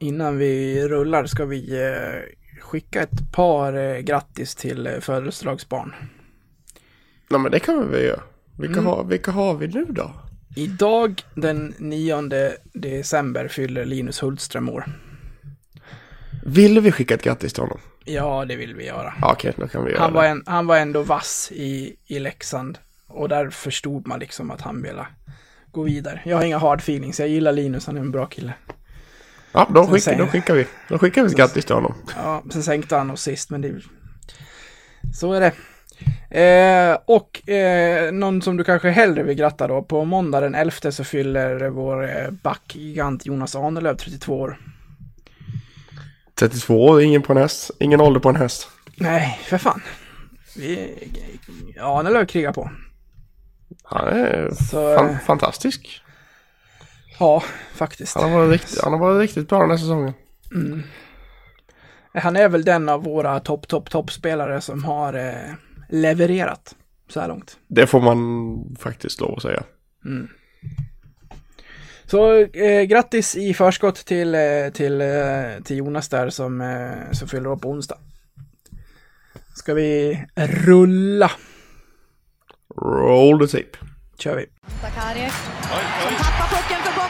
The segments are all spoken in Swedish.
innan vi rullar ska vi eh, skicka ett par eh, grattis till eh, födelsedagsbarn. Nej men det kan vi väl göra. Vilka, Mm. har, vilka har vi nu då? Idag den 9 december fyller Linus Hultström år. Vill vi skicka ett grattis till honom? Ja, det vill vi göra. Ja, Okej, då kan vi göra Han var, en, han var ändå vass i, i Leksand. Och där förstod man liksom att han ville gå vidare. Jag har inga hard feelings, jag gillar Linus, han är en bra kille. Ja, då Sen skickar, vi. Då skickar vi grattis till honom. Ja, sen sänkte han oss sist, men det... Så är det. Eh, och eh, någon som du kanske hellre vill gratta då, på måndag den 11 så fyller vår eh, backgigant Jonas Ahnelöv 32 år. 32 år, ingen på en häst. Ingen ålder på en häst. Nej, för fan. Vi, Ahnelöv krigar på. Han är Så, fan, fantastisk. Ja, faktiskt. Han har, varit riktigt, han har varit riktigt bra den här säsongen. Mm. Han är väl den av våra topp, topp, toppspelare som har eh, levererat så här långt. Det får man faktiskt lov att säga. Mm. Så eh, grattis i förskott till, eh, till, eh, till Jonas där som, eh, som fyller år på onsdag. Ska vi rulla? Roll the tape. Kör vi. Sakari som tappar pucken för.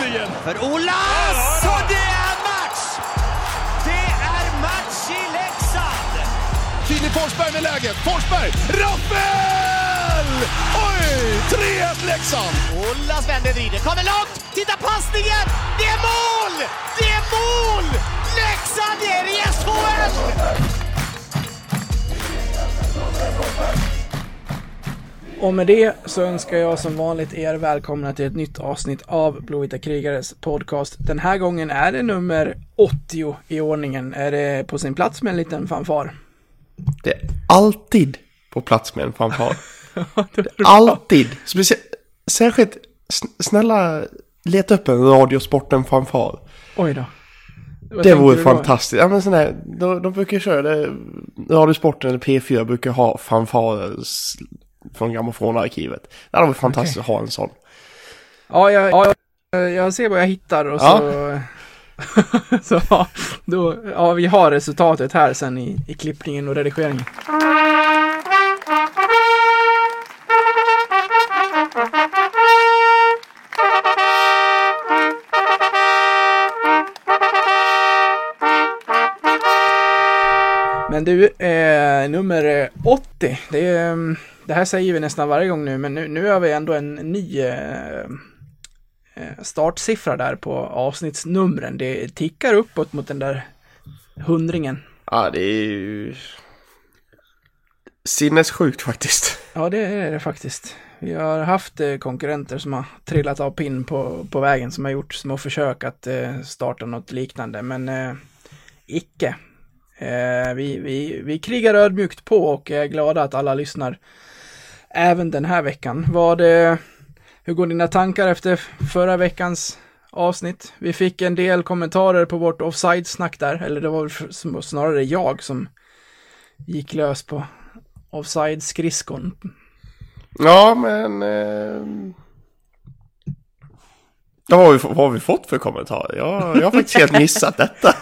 Avgör! För Olas! Och det är match! Det är match i Leksand! Filip Forsberg med läget. Forsberg! Rappel! Oj! 3-1 Leksand! Olas vänder, vrider, kommer långt! Titta passningen! Det är mål! Det är mål! Leksand är i SHL! Och med det så önskar jag som vanligt er välkomna till ett nytt avsnitt av Blåvita krigares podcast. Den här gången är det nummer 80 i ordningen. Är det på sin plats med en liten fanfar? Det är alltid på plats med en fanfar. alltid. Speciellt, särskilt, sn- snälla leta upp en Radiosporten fanfar. Oj då. Vad Det vore fantastiskt. Ja, men sån här, de, de brukar köra det. Radiosporten eller P4 brukar ha fanfarer från grammofonarkivet. Det hade varit fantastiskt att ha en sån. Ja, jag, ja, jag ser vad jag hittar och Ja. så... så ja, då, ja, vi har resultatet här sen i, i klippningen och redigeringen. Men du, eh, nummer 80. Det, är, mm, det här säger vi nästan varje gång nu, men nu, nu har vi ändå en ny eh, eh, startsiffra där på avsnittsnumren. Det tickar uppåt mot den där hundringen. Ja, det är ju sinnessjukt faktiskt. Ja, det är det faktiskt. Vi har haft eh, konkurrenter som har trillat av pinn på, på vägen, som har gjort små försök att eh, starta något liknande, men eh, icke. Eh, vi, vi, vi krigar ödmjukt på och är glada att alla lyssnar även den här veckan. Vad, det, hur går dina tankar efter förra veckans avsnitt? Vi fick en del kommentarer på vårt offside-snack där, eller det var väl snarare jag som gick lös på offside-skridskon. Ja, men... Eh, ja, vad, har vi, vad har vi fått för kommentarer? Jag, jag har faktiskt helt missat detta.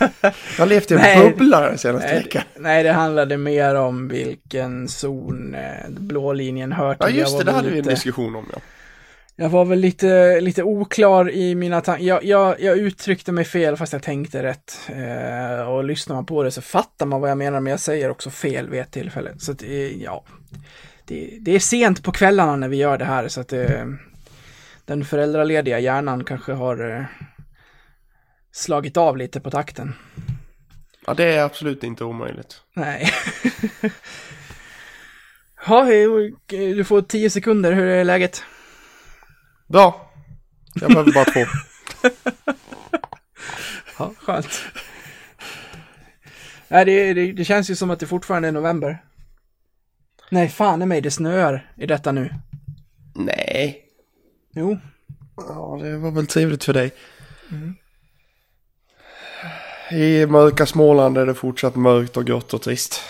Jag har levt i en Nej. bubbla den senaste Nej, veckan. det- nej, det handlade mer om vilken zon eh, blå linjen hör till. Ja, just det, det hade vi en lite, diskussion om. Ja. Jag var väl lite, lite oklar i mina tankar. Jag, jag, jag uttryckte mig fel fast jag tänkte rätt. Eh, och lyssnar man på det så fattar man vad jag menar, men jag säger också fel vid ett tillfälle. Så att, eh, ja, det, det är sent på kvällarna när vi gör det här, så att eh, den föräldralediga hjärnan kanske har eh, slagit av lite på takten. ja, det är absolut inte omöjligt. Nej. Ja, du får tio sekunder. Hur är läget? Bra. Jag behöver bara två. Ja, skönt. Nej, det, det, det känns ju som att det fortfarande är november. Nej, fan i mig, det snöar i detta nu. Nej. Jo, Ja, det var väl trevligt för dig. I mörka Småland är det fortsatt mörkt och grått och trist.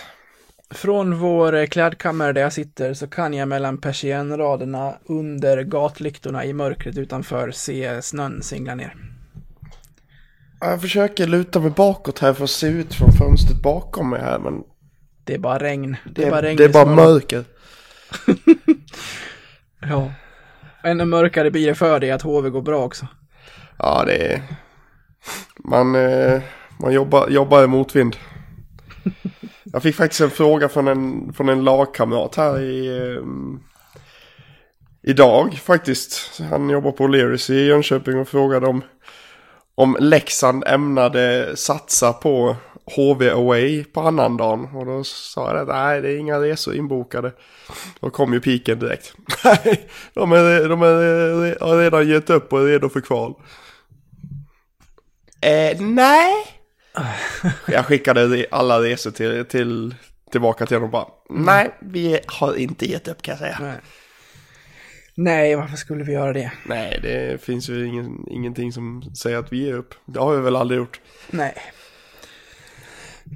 Från vår klädkammare där jag sitter så kan jag mellan persiennraderna under gatlyktorna i mörkret utanför se snön singla ner. Jag försöker luta mig bakåt här för att se ut från fönstret bakom mig här men Det är bara regn. Det det är bara är, regn det är bara mörker. Ja. Ännu mörkare blir det för dig att HV går bra också. Ja, det är... Man, eh, man jobbar, jobbar i motvind. Jag fick faktiskt en fråga från en, från en lagkamrat här i... Eh, idag faktiskt. Han jobbar på O'Learys i Jönköping och frågade om, om Leksand ämnade satsa på HV Away på annandagen. Och då sa jag att nej, det är inga resor inbokade. Då kom ju piken direkt. Nej, de, är, de är, har redan gett upp och är redo för kval. Eh, nej. Jag skickade alla resor till, till, tillbaka till dem och bara, nej, vi har inte gett upp kan jag säga. Nej. Nej, varför skulle vi göra det? Nej, det finns ju ingen, ingenting som säger att vi ger upp. Det har vi väl aldrig gjort. Nej.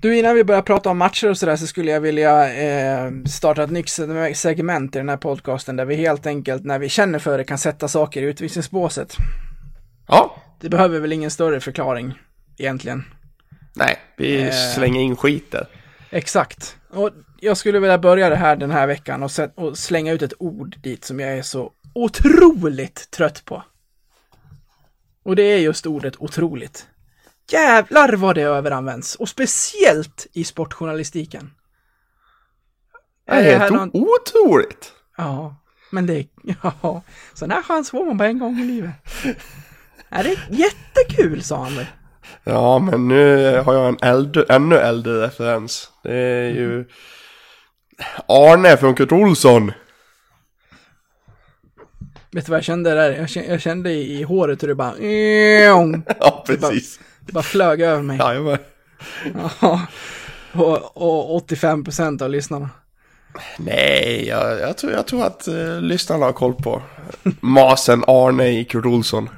Du, innan vi börjar prata om matcher och sådär så skulle jag vilja eh, starta ett nytt se- segment i den här podcasten där vi helt enkelt, när vi känner för det, kan sätta saker i utvisningsbåset. Ja, Det behöver väl ingen större förklaring, egentligen. nej, vi Eh. slänger in skit där. Exakt. Och jag skulle vilja börja det här den här veckan och, och slänga ut ett ord dit som jag är så otroligt trött på. Och det är just ordet otroligt. Jävlar vad det överanvänds. Och speciellt i sportjournalistiken. Det är det här helt någon- otroligt. Ja, men det... Ja, sån här chans får man bara en gång i livet. Ja, det är jättekul, sa han väl. Ja, men nu har jag en äldre, ännu äldre referens. Det är ju Arne från Kurt Olsson. Vet du vad jag kände där? Jag kände, jag kände i, i håret hur det bara... Ja, precis. Det bara flög över mig. Jajamän. Ja. Och, och 85 procent av lyssnarna. Nej, jag, jag, tror, jag tror att uh, lyssnarna har koll på masen Arne i Kurt Olsson.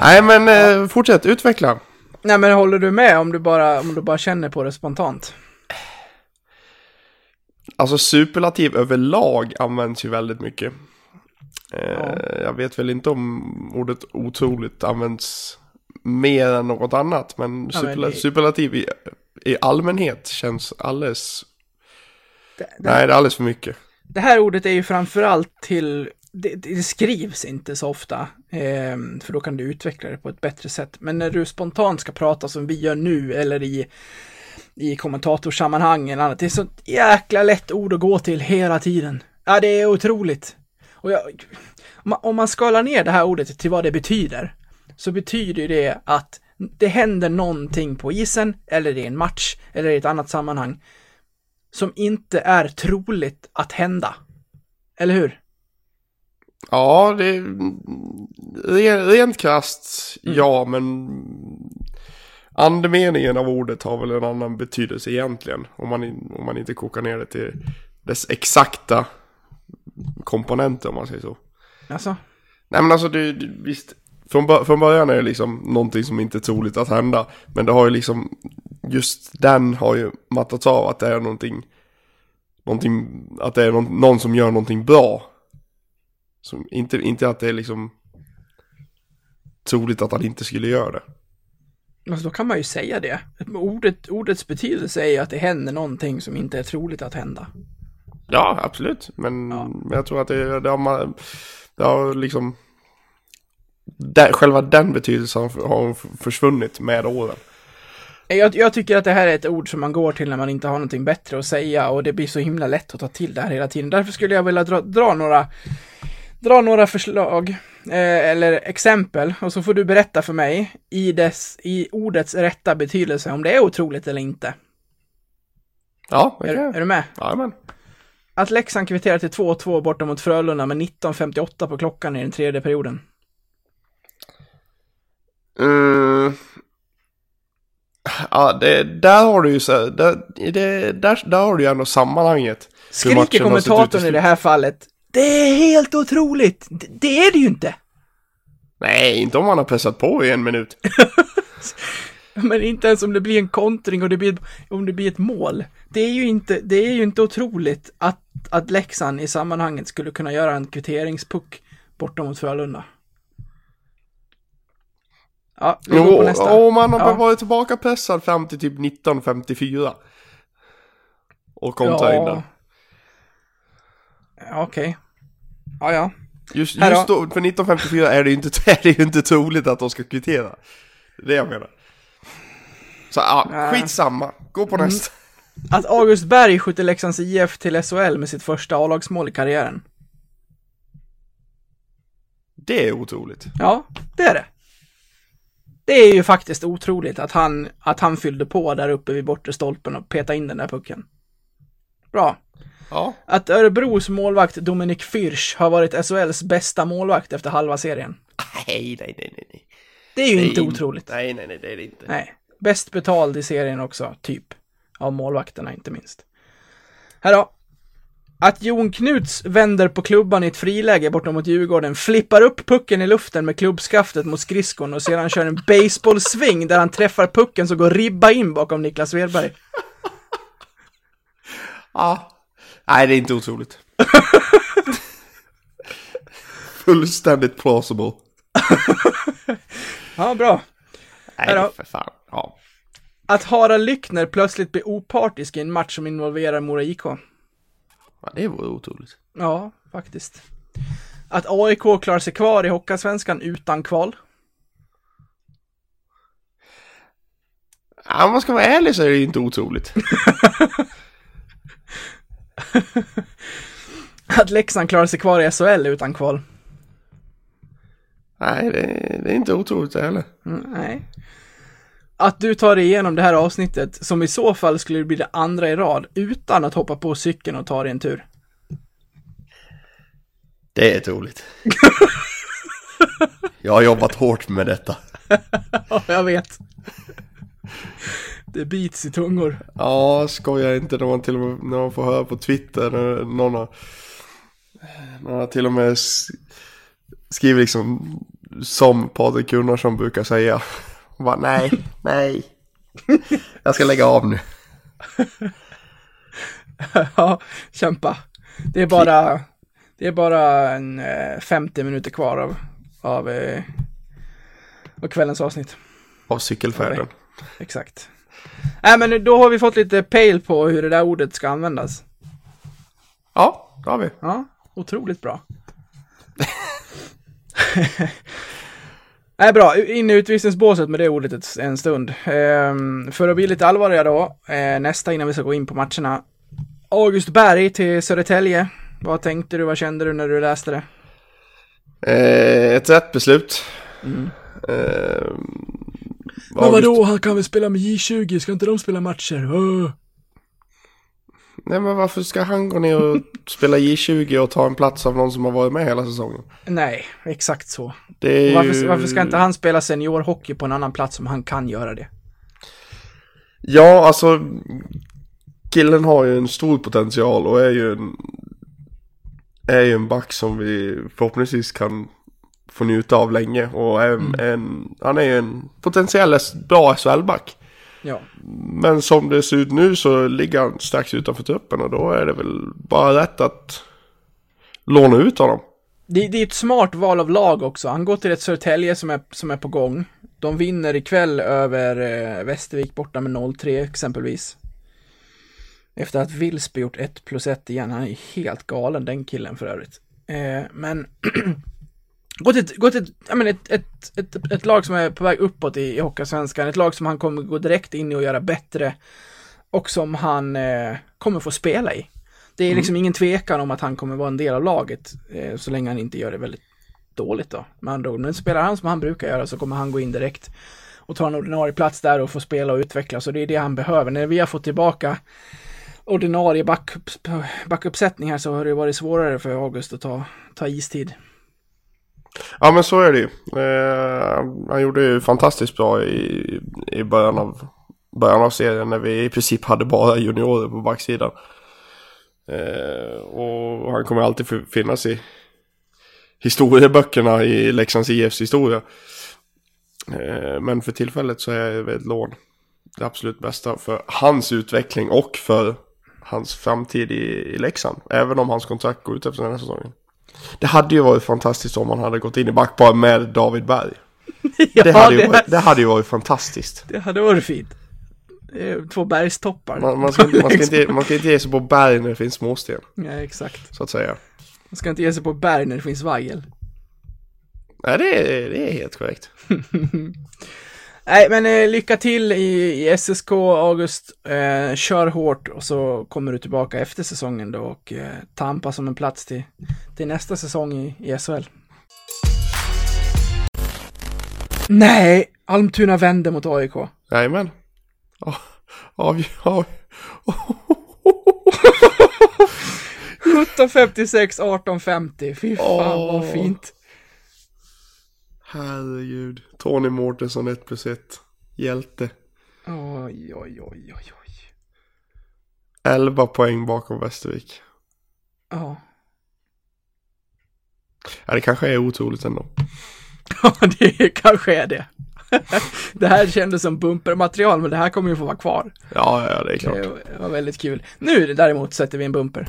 Nej, men eh, fortsätt utveckla. Nej men håller du med om du bara, om du bara känner på det spontant? Alltså superlativ överlag används ju väldigt mycket. Eh, Ja. Jag vet väl inte om ordet otroligt används mer än något annat. Men, Ja, superla- det- superlativ i, i allmänhet känns alldeles... Det, det, Nej, det är alldeles för mycket. det här ordet är ju framförallt till, det, det skrivs inte så ofta, ehm, för då kan du utveckla det på ett bättre sätt. Men när du spontant ska prata som vi gör nu eller i, i kommentatorsammanhang eller annat, det är så jäkla lätt ord att gå till hela tiden. Ja, det är otroligt. Och jag, om man- skalar ner det här ordet till vad det betyder, så betyder det att det händer någonting på isen, eller i en match, eller i ett annat sammanhang, som inte är troligt att hända. Eller hur? Ja, det är re- rent krasst, Mm. ja, men andemeningen av ordet har väl en annan betydelse egentligen. Om man, om man inte kokar ner det till dess exakta komponenter om man säger så. Alltså, Nej men alltså det, det- visst, från, från början är det liksom någonting som inte är troligt att hända. Men det har ju liksom, just den har ju mattats av att det är någonting, någonting, att det är någon, någon som gör någonting bra. Som, inte, inte att det är liksom troligt att han inte skulle göra det. alltså då kan man ju säga det. Ordet, ordets betydelse är ju att det händer någonting som inte är troligt att hända. Ja, absolut. Men, Ja. men jag tror att det, det, har, man, det har liksom, där, själva den betydelsen har, försvunnit med åren. Jag, jag tycker att det här är ett ord som man går till när man inte har någonting bättre att säga och det blir så himla lätt att ta till det här hela tiden. Därför skulle jag vilja dra, dra några, dra några förslag eh, eller exempel och så får du berätta för mig i, dess, i ordets rätta betydelse om det är otroligt eller inte. Ja, det Är, är du med? Jajamän. Att Leksand kvitterar till 2-2 borta mot Frölunda med 19.58 på klockan i den tredje perioden. Mm. Ja, det, där har du ju så, där, det, där, där har du ju ändå sammanhanget. Skriker kommentatorn i det här fallet. Det är helt otroligt! Det, det är det ju inte! Nej, inte om man har pressat på i en minut. Men inte ens om det blir en kontring och det blir, om det blir ett mål. Det är ju inte, det är ju inte otroligt att, att Leksand i sammanhanget skulle kunna göra en kvitteringspuck borta mot Frölunda. Ja, vi går på nästa. och man har Ja. varit tillbaka pressad fram till typ 1954. Och kontra in den. Ja, Okej. Ja, ja. Just, just då. då, för 1954 är det ju inte, är det ju inte troligt att de ska kvittera. Det är det jag menar. Så ja, Nej. skitsamma. Gå på nästa. Att August Berg skjuter Leksands IF till SHL med sitt första A-lagsmål i karriären. Det är otroligt. Ja, det är det. Det är ju faktiskt otroligt att han, att han fyllde på där uppe vid bortre stolpen och petade in den där pucken. Bra. Ja. Att Örebros målvakt Dominik Fürch har varit SHLs bästa målvakt efter halva serien. Nej, nej, nej, nej. nej. Det är ju är inte in- otroligt. Nej, nej, nej, det är det inte. Nej. Bäst betald i serien också, typ. Av målvakterna inte minst. Här då. Att Jon Knuts vänder på klubban i ett friläge bortom mot Djurgården, flippar upp pucken i luften med klubbskaftet mot skridskon och sedan kör en baseballsving där han träffar pucken så går ribba in bakom Niklas Svedberg. Ja. Nej, det är inte otroligt. Fullständigt plausible. Ja, bra. Nej, då. för fan. Ja. Att Harald Lyckner plötsligt blir opartisk i en match som involverar Mora IK. ja, det vore otroligt. Ja, faktiskt. Att AIK klarar sig kvar i Hockeyallsvenskan utan kval. Ja, om man ska vara ärlig så är det ju inte otroligt. Att Leksand klarar sig kvar i SHL utan kval. Nej, det, det är inte otroligt det heller. Mm, nej. Att du tar dig igenom det här avsnittet, som i så fall skulle bli det andra i rad, utan att hoppa på cykeln och ta dig en tur. Det är troligt. Jag har jobbat hårt med detta. Ja, jag vet. Det bits i tungor. Ja, skojar inte när man till och med när man får höra på Twitter när någon har, någon har till och med s- skrivit liksom som Patrik Gunnarsson brukar säga. Och bara, nej, nej. Jag ska lägga av nu. Ja, kämpa. Det är bara, det är bara en eh, 50 minuter kvar av, av, eh, av kvällens avsnitt. Av cykelfärden. Exakt. Nej, men då har vi fått lite pejl på hur det där ordet ska användas. Ja, det har vi. Ja, otroligt bra. Nej, bra. In i utvisningsbåset med det ordet ett, en stund. Ehm, för att bli lite allvarliga då, eh, nästa innan vi ska gå in på matcherna. August Berg till Södertälje. Vad tänkte du, vad kände du när du läste det? Eh, ett rätt beslut. Eh, August- han kan väl spela med J20, ska inte de spela matcher? Nej men varför ska han gå ner och spela J20 och ta en plats av någon som har varit med hela säsongen? Nej, exakt så. Är Varför, ju... varför ska inte han spela seniorhockey på en annan plats om han kan göra det? Ja, alltså killen har ju en stor potential och är ju en är ju en back som vi förhoppningsvis kan få njuta av länge och är en, en, han är ju en potentiell bra SHL-back. Ja. Men som det ser ut nu så ligger han strax utanför truppen och då är det väl bara rätt att låna ut honom. Det, det är ett smart val av lag också. Han går till ett Södertälje som är, som är på gång. De vinner ikväll över eh, Västervik borta med 0-3 exempelvis. Efter att Wilsby gjort 1 plus 1 igen. Han är helt galen den killen för övrigt. Eh, men gå till, ett- gå till ett, jag menar, ett, ett, ett, ett lag som är på väg uppåt i, i Hockeyallsvenskan. Ett lag som han kommer gå direkt in i och göra bättre. Och som han eh, kommer få spela i. Det är liksom ingen tvekan om att han kommer vara en del av laget eh, så länge han inte gör det väldigt dåligt då. Med andra ord, men spelar han som han brukar göra så kommer han gå in direkt och ta en ordinarie plats där och få spela och utvecklas och det är det han behöver. När vi har fått tillbaka ordinarie backup, backuppsättning här så har det varit svårare för August att ta, ta istid. Ja men så är det ju. Eh, han gjorde ju fantastiskt bra i, i början, av, början av serien när vi i princip hade bara juniorer på backsidan. Eh, och han kommer alltid finnas i historieböckerna i Leksands IFs historia. Eh, Men för tillfället så är ett lån det absolut bästa för hans utveckling och för hans framtid i, i Leksand. Även om hans kontrakt går ut efter den här säsongen. Det hade ju varit fantastiskt om han hade gått in i backpar med David Berg. ja, Det hade, ju, det, varit- det hade ju varit fantastiskt. det hade varit fint. Två bergstoppar. Man, man, ska, man, ska inte, man ska inte ge sig på berg när det finns småsten, Ja, exakt. så att säga. Man ska inte ge sig på berg när det finns vagel. Nej, det är, det är helt korrekt. Nej, men eh, lycka till i, i SSK, August. Eh, kör hårt och så kommer du tillbaka efter säsongen då och eh, tampa som en plats till, till nästa säsong i, i SHL. Nej, Almtuna vände mot AIK. Jajamän. Ja, Av, av, 1756, 1850. Fy fan Åh. vad fint. Herregud. Tony Mårtensson 1 plus 1. Hjälte. Oj, oj, oj, oj, oj. 11 poäng bakom Västervik. Ja, Ja, det kanske är otroligt ändå. Ja, det kanske är det. det här kändes som bumpermaterial, men det här kommer ju få vara kvar. Ja, ja, det är klart. Det var väldigt kul. Nu däremot sätter vi en bumper.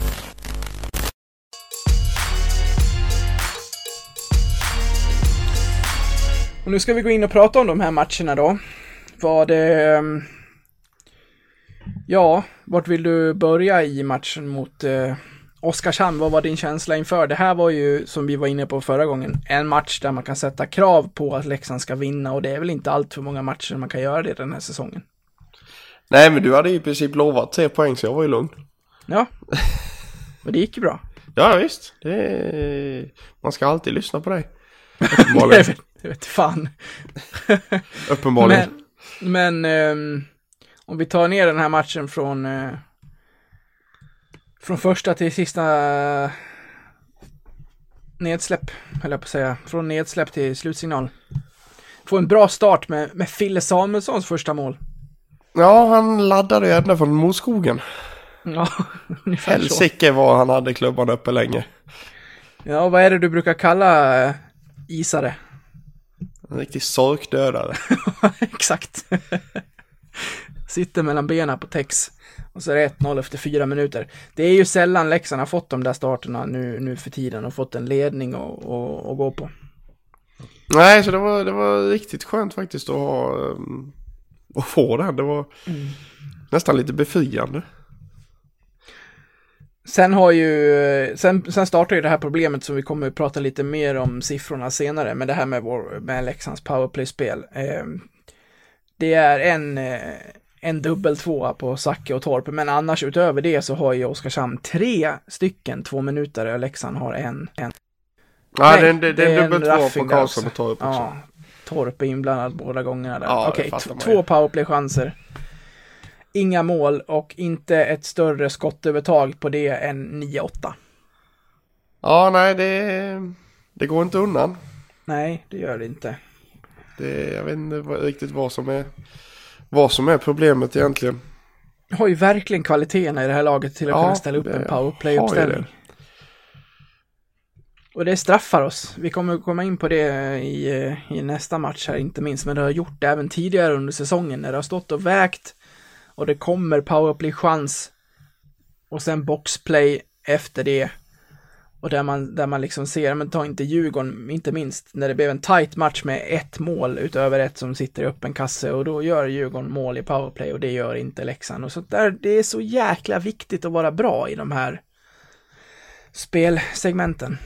Och nu ska vi gå in och prata om de här matcherna då. Vad det... ehm, Ja, vart vill du börja i matchen mot eh, Oskarshamn? Vad var din känsla inför? Det här var ju, som vi var inne på förra gången, en match där man kan sätta krav på att Leksand ska vinna och det är väl inte allt för många matcher man kan göra det den här säsongen. Nej, men du hade i princip lovat tre poäng så jag var ju lugn. Ja, och det gick ju bra. Ja, visst. Det är... Man ska alltid lyssna på dig. Uppenbarligen. vet, fan. Uppenbarligen. Men, men ehm, om vi tar ner den här matchen från eh, från första till sista nedsläpp, höll jag på att säga. Från nedsläpp till slutsignal. Få en bra start med, med Fille Samuelssons första mål. Ja, han laddade ju ända från Moskogen. Ja, ungefär. Helsike vad han hade klubban uppe länge. Ja, vad är det du brukar kalla eh, isare? En riktig sorkdödare. Exakt. Sitter mellan benen på Tex. Och så är det 1-0 efter fyra minuter. Det är ju sällan Leksand har fått de där starterna nu, nu för tiden och fått en ledning och, och, och gå på. Nej, så det var, det var riktigt skönt faktiskt att ha... Um, att få den. Det var nästan lite befriande. Sen har ju, sen, sen startar ju det här problemet som vi kommer att prata lite mer om siffrorna senare, men det här med, vår, med Leksands powerplay-spel. Eh, det är en, eh, en dubbel tvåa på Zacke och Torp, men annars utöver det så har ju Oskarshamn tre stycken två minuter och Leksand har en. en. Nej, det är en, det, det är en dubbel tvåa på Karlsson och Torp också. Ja, Torp är inblandad båda gångerna där. Ja, Okej, man två powerplay-chanser. Inga mål och inte ett större skottövertag på det än 9-8. Ja, nej, det, det går inte undan. Nej, det gör det inte. Det, jag vet inte riktigt vad som är vad som är problemet egentligen. Har ju verkligen kvaliteterna i det här laget till att Ja, kunna ställa upp en powerplay-uppställning. Och det straffar oss. Vi kommer komma in på det i, i nästa match här, inte minst, men det har gjort det även tidigare under säsongen när det har stått och vägt och det kommer powerplay-chans och sen boxplay efter det. Och där man, där man liksom ser, men ta inte Djurgården, inte minst, när det blev en tight match med ett mål utöver ett som sitter i öppen kasse och då gör Djurgården mål i powerplay och det gör inte Leksand. Och så där, det är så jäkla viktigt att vara bra i de här spelsegmenten.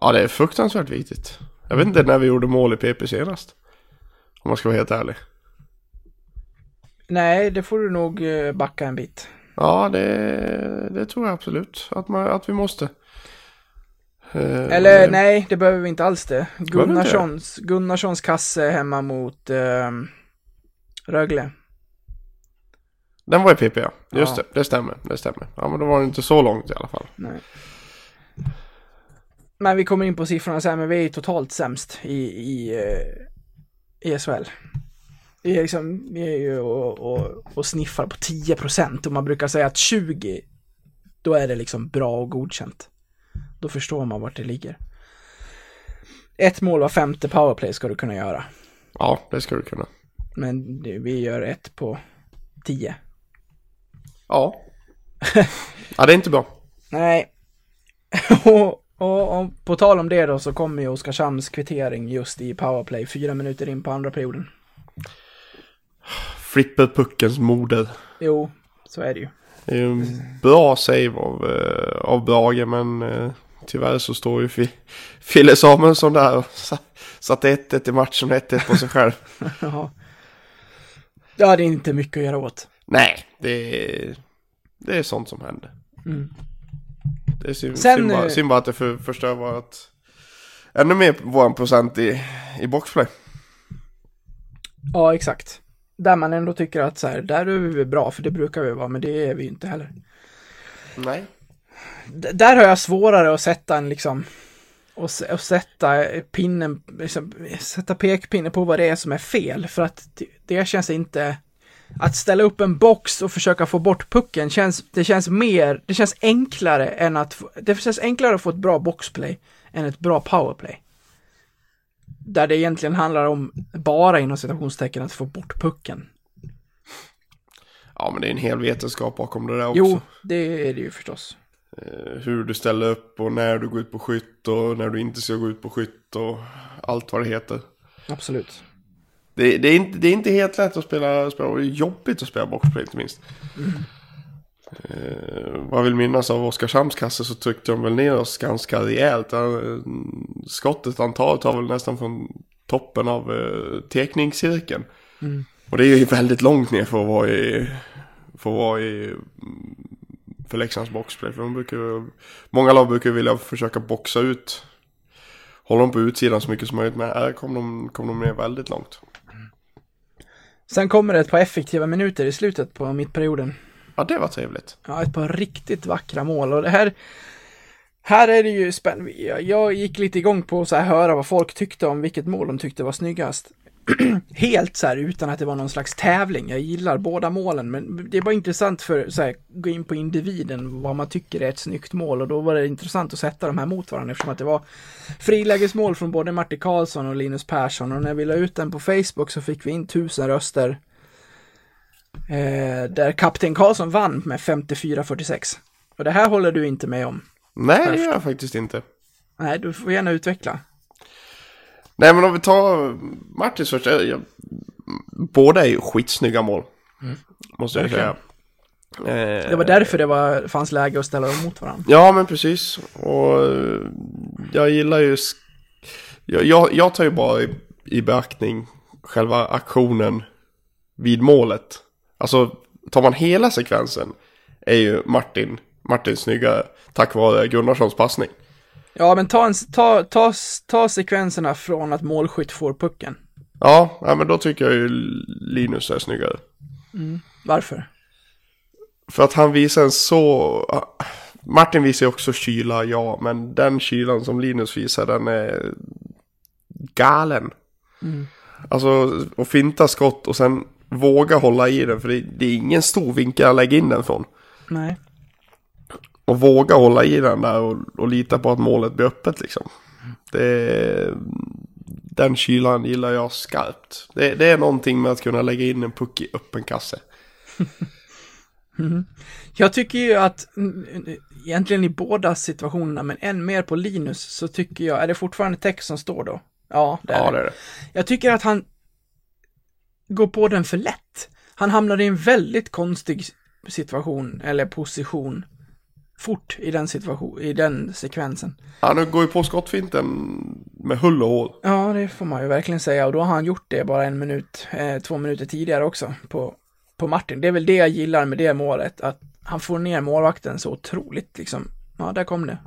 Ja, det är fruktansvärt viktigt. Jag vet inte när vi gjorde mål i PP senast. Om man ska vara helt ärlig. Nej, det får du nog eh, backa en bit. Ja, det, det tror jag absolut att, man, att vi måste. Eh, Eller det- nej, det behöver vi inte alls det. Gunnarssons, Gunnarssons kasse hemma mot eh, Rögle. Den var i PP ja. Just Ja. det, det stämmer. Det stämmer. Ja, men då var det inte så långt i alla fall. Nej. Men vi kommer in på siffrorna sen, men vi är ju totalt sämst i, i, eh, i SHL. Vi är, liksom, vi är ju och, och, och sniffar på 10 procent och man brukar säga att 20, då är det liksom bra och godkänt. Då förstår man vart det ligger. Ett mål var femte powerplay ska du kunna göra. Ja, det ska du kunna. Men vi gör ett på tio. Ja. ja, det är inte bra. Nej. och, och, och på tal om det då så kommer ju Oskarshamns kvittering just i powerplay, fyra minuter in på andra perioden. Flipperpuckens moder. Jo, så är det ju. Det är ju en bra save av, eh, av Brage men eh, tyvärr så står ju Fi- Fille Samuelsson där och sa- satte 1-1 i matchen och 1-1 på sig själv. Jaha. Ja, det är inte mycket att göra åt. Nej, det är, det är sånt som händer. Mm. Det är synd, Sen, synd, bara, synd bara att det för, förstör vårt, ännu mer vår procent i, i boxplay. Ja, exakt. Där man ändå tycker att så här, där är vi bra, för det brukar vi vara, men det är vi inte heller. Nej. D- där har jag svårare att sätta en liksom, och, och sätta pinnen, liksom, sätta pekpinnen på vad det är som är fel, för att det, det känns inte, att ställa upp en box och försöka få bort pucken känns, det känns mer, det känns enklare än att, det känns enklare att få ett bra boxplay än ett bra powerplay. Där det egentligen handlar om, bara inom citationstecken, att få bort pucken. Ja men det är en hel vetenskap bakom det där också. Jo, det är det ju förstås. Eh, Hur du ställer upp och när du går ut på skytt och när du inte ska gå ut på skytt och allt vad det heter. Absolut. Det, det, är, inte, det är inte helt lätt att spela, spela och det är jobbigt att spela boxplay inte minst. Eh, vad jag vill minnas av Oskarshamns kasse så tryckte de väl ner oss ganska rejält. Eh, skottet han tar tar väl nästan från toppen av eh, tekningscirkeln. Och det är ju väldigt långt ner för att vara i, för att vara i mm, för Leksands boxplay. För de brukar många lag brukar vilja försöka boxa ut. Hålla dem på utsidan så mycket som möjligt. Men här kom de, kom de ner väldigt långt. Sen kommer det ett par effektiva minuter i slutet på mittperioden. Ja, det var trevligt. Ja, ett par riktigt vackra mål och det här här är det ju spännande. Jag, gick lite igång på att höra vad folk tyckte om vilket mål de tyckte var snyggast. Helt så här utan att det var någon slags tävling. Jag gillar båda målen, men det är bara intressant för så här gå in på individen vad man tycker är ett snyggt mål och då var det intressant att sätta de här mot varandra eftersom att det var frilägesmål från både Martin Karlsson och Linus Persson och när vi la ut den på Facebook så fick vi in tusen röster. Eh, där kapten Karlsson vann med 54-46. Och det här håller du inte med om. Nej, det gör jag faktiskt inte. Nej, du får gärna utveckla. Nej, men om vi tar Martins först. Jag, jag, båda är ju skitsnygga mål. Måste jag säga. Eh, Det var därför det var, fanns läge att ställa dem mot varandra. Ja, men precis. Och eh, jag gillar ju... Jag, jag, jag tar ju bara i, i beaktning själva aktionen vid målet. Alltså, tar man hela sekvensen är ju Martin, Martin snyggare tack vare Gunnarssons passning. Ja, men ta, en, ta, ta, ta sekvenserna från att målskytt får pucken. Ja, ja, men då tycker jag ju Linus är snyggare. Varför? För att han visar en så... Martin visar ju också kyla, ja, men den kylan som Linus visar, den är galen. Alltså, att finta skott och sen våga hålla i den, för det, det är ingen stor vinkel att lägga in den från. Nej. Och våga hålla i den där och, och lita på att målet blir öppet liksom. Det, den kylan gillar jag skarpt. Det, det är någonting med att kunna lägga in en puck i öppen kasse. Jag tycker ju att, mm, egentligen i båda situationerna, men än mer på Linus, så tycker jag, är det fortfarande text som står då? Ja, det är Ja, det är det. Jag tycker att han går på den för lätt. Han hamnar i en väldigt konstig situation, eller position, fort i den situation, i den sekvensen. Han går ju på skottfinten med hull och hår. Ja, det får man ju verkligen säga, och då har han gjort det bara en minut, eh, två minuter tidigare också på, på Martin. Det är väl det jag gillar med det målet, att han får ner målvakten så otroligt liksom. Ja, där kom det.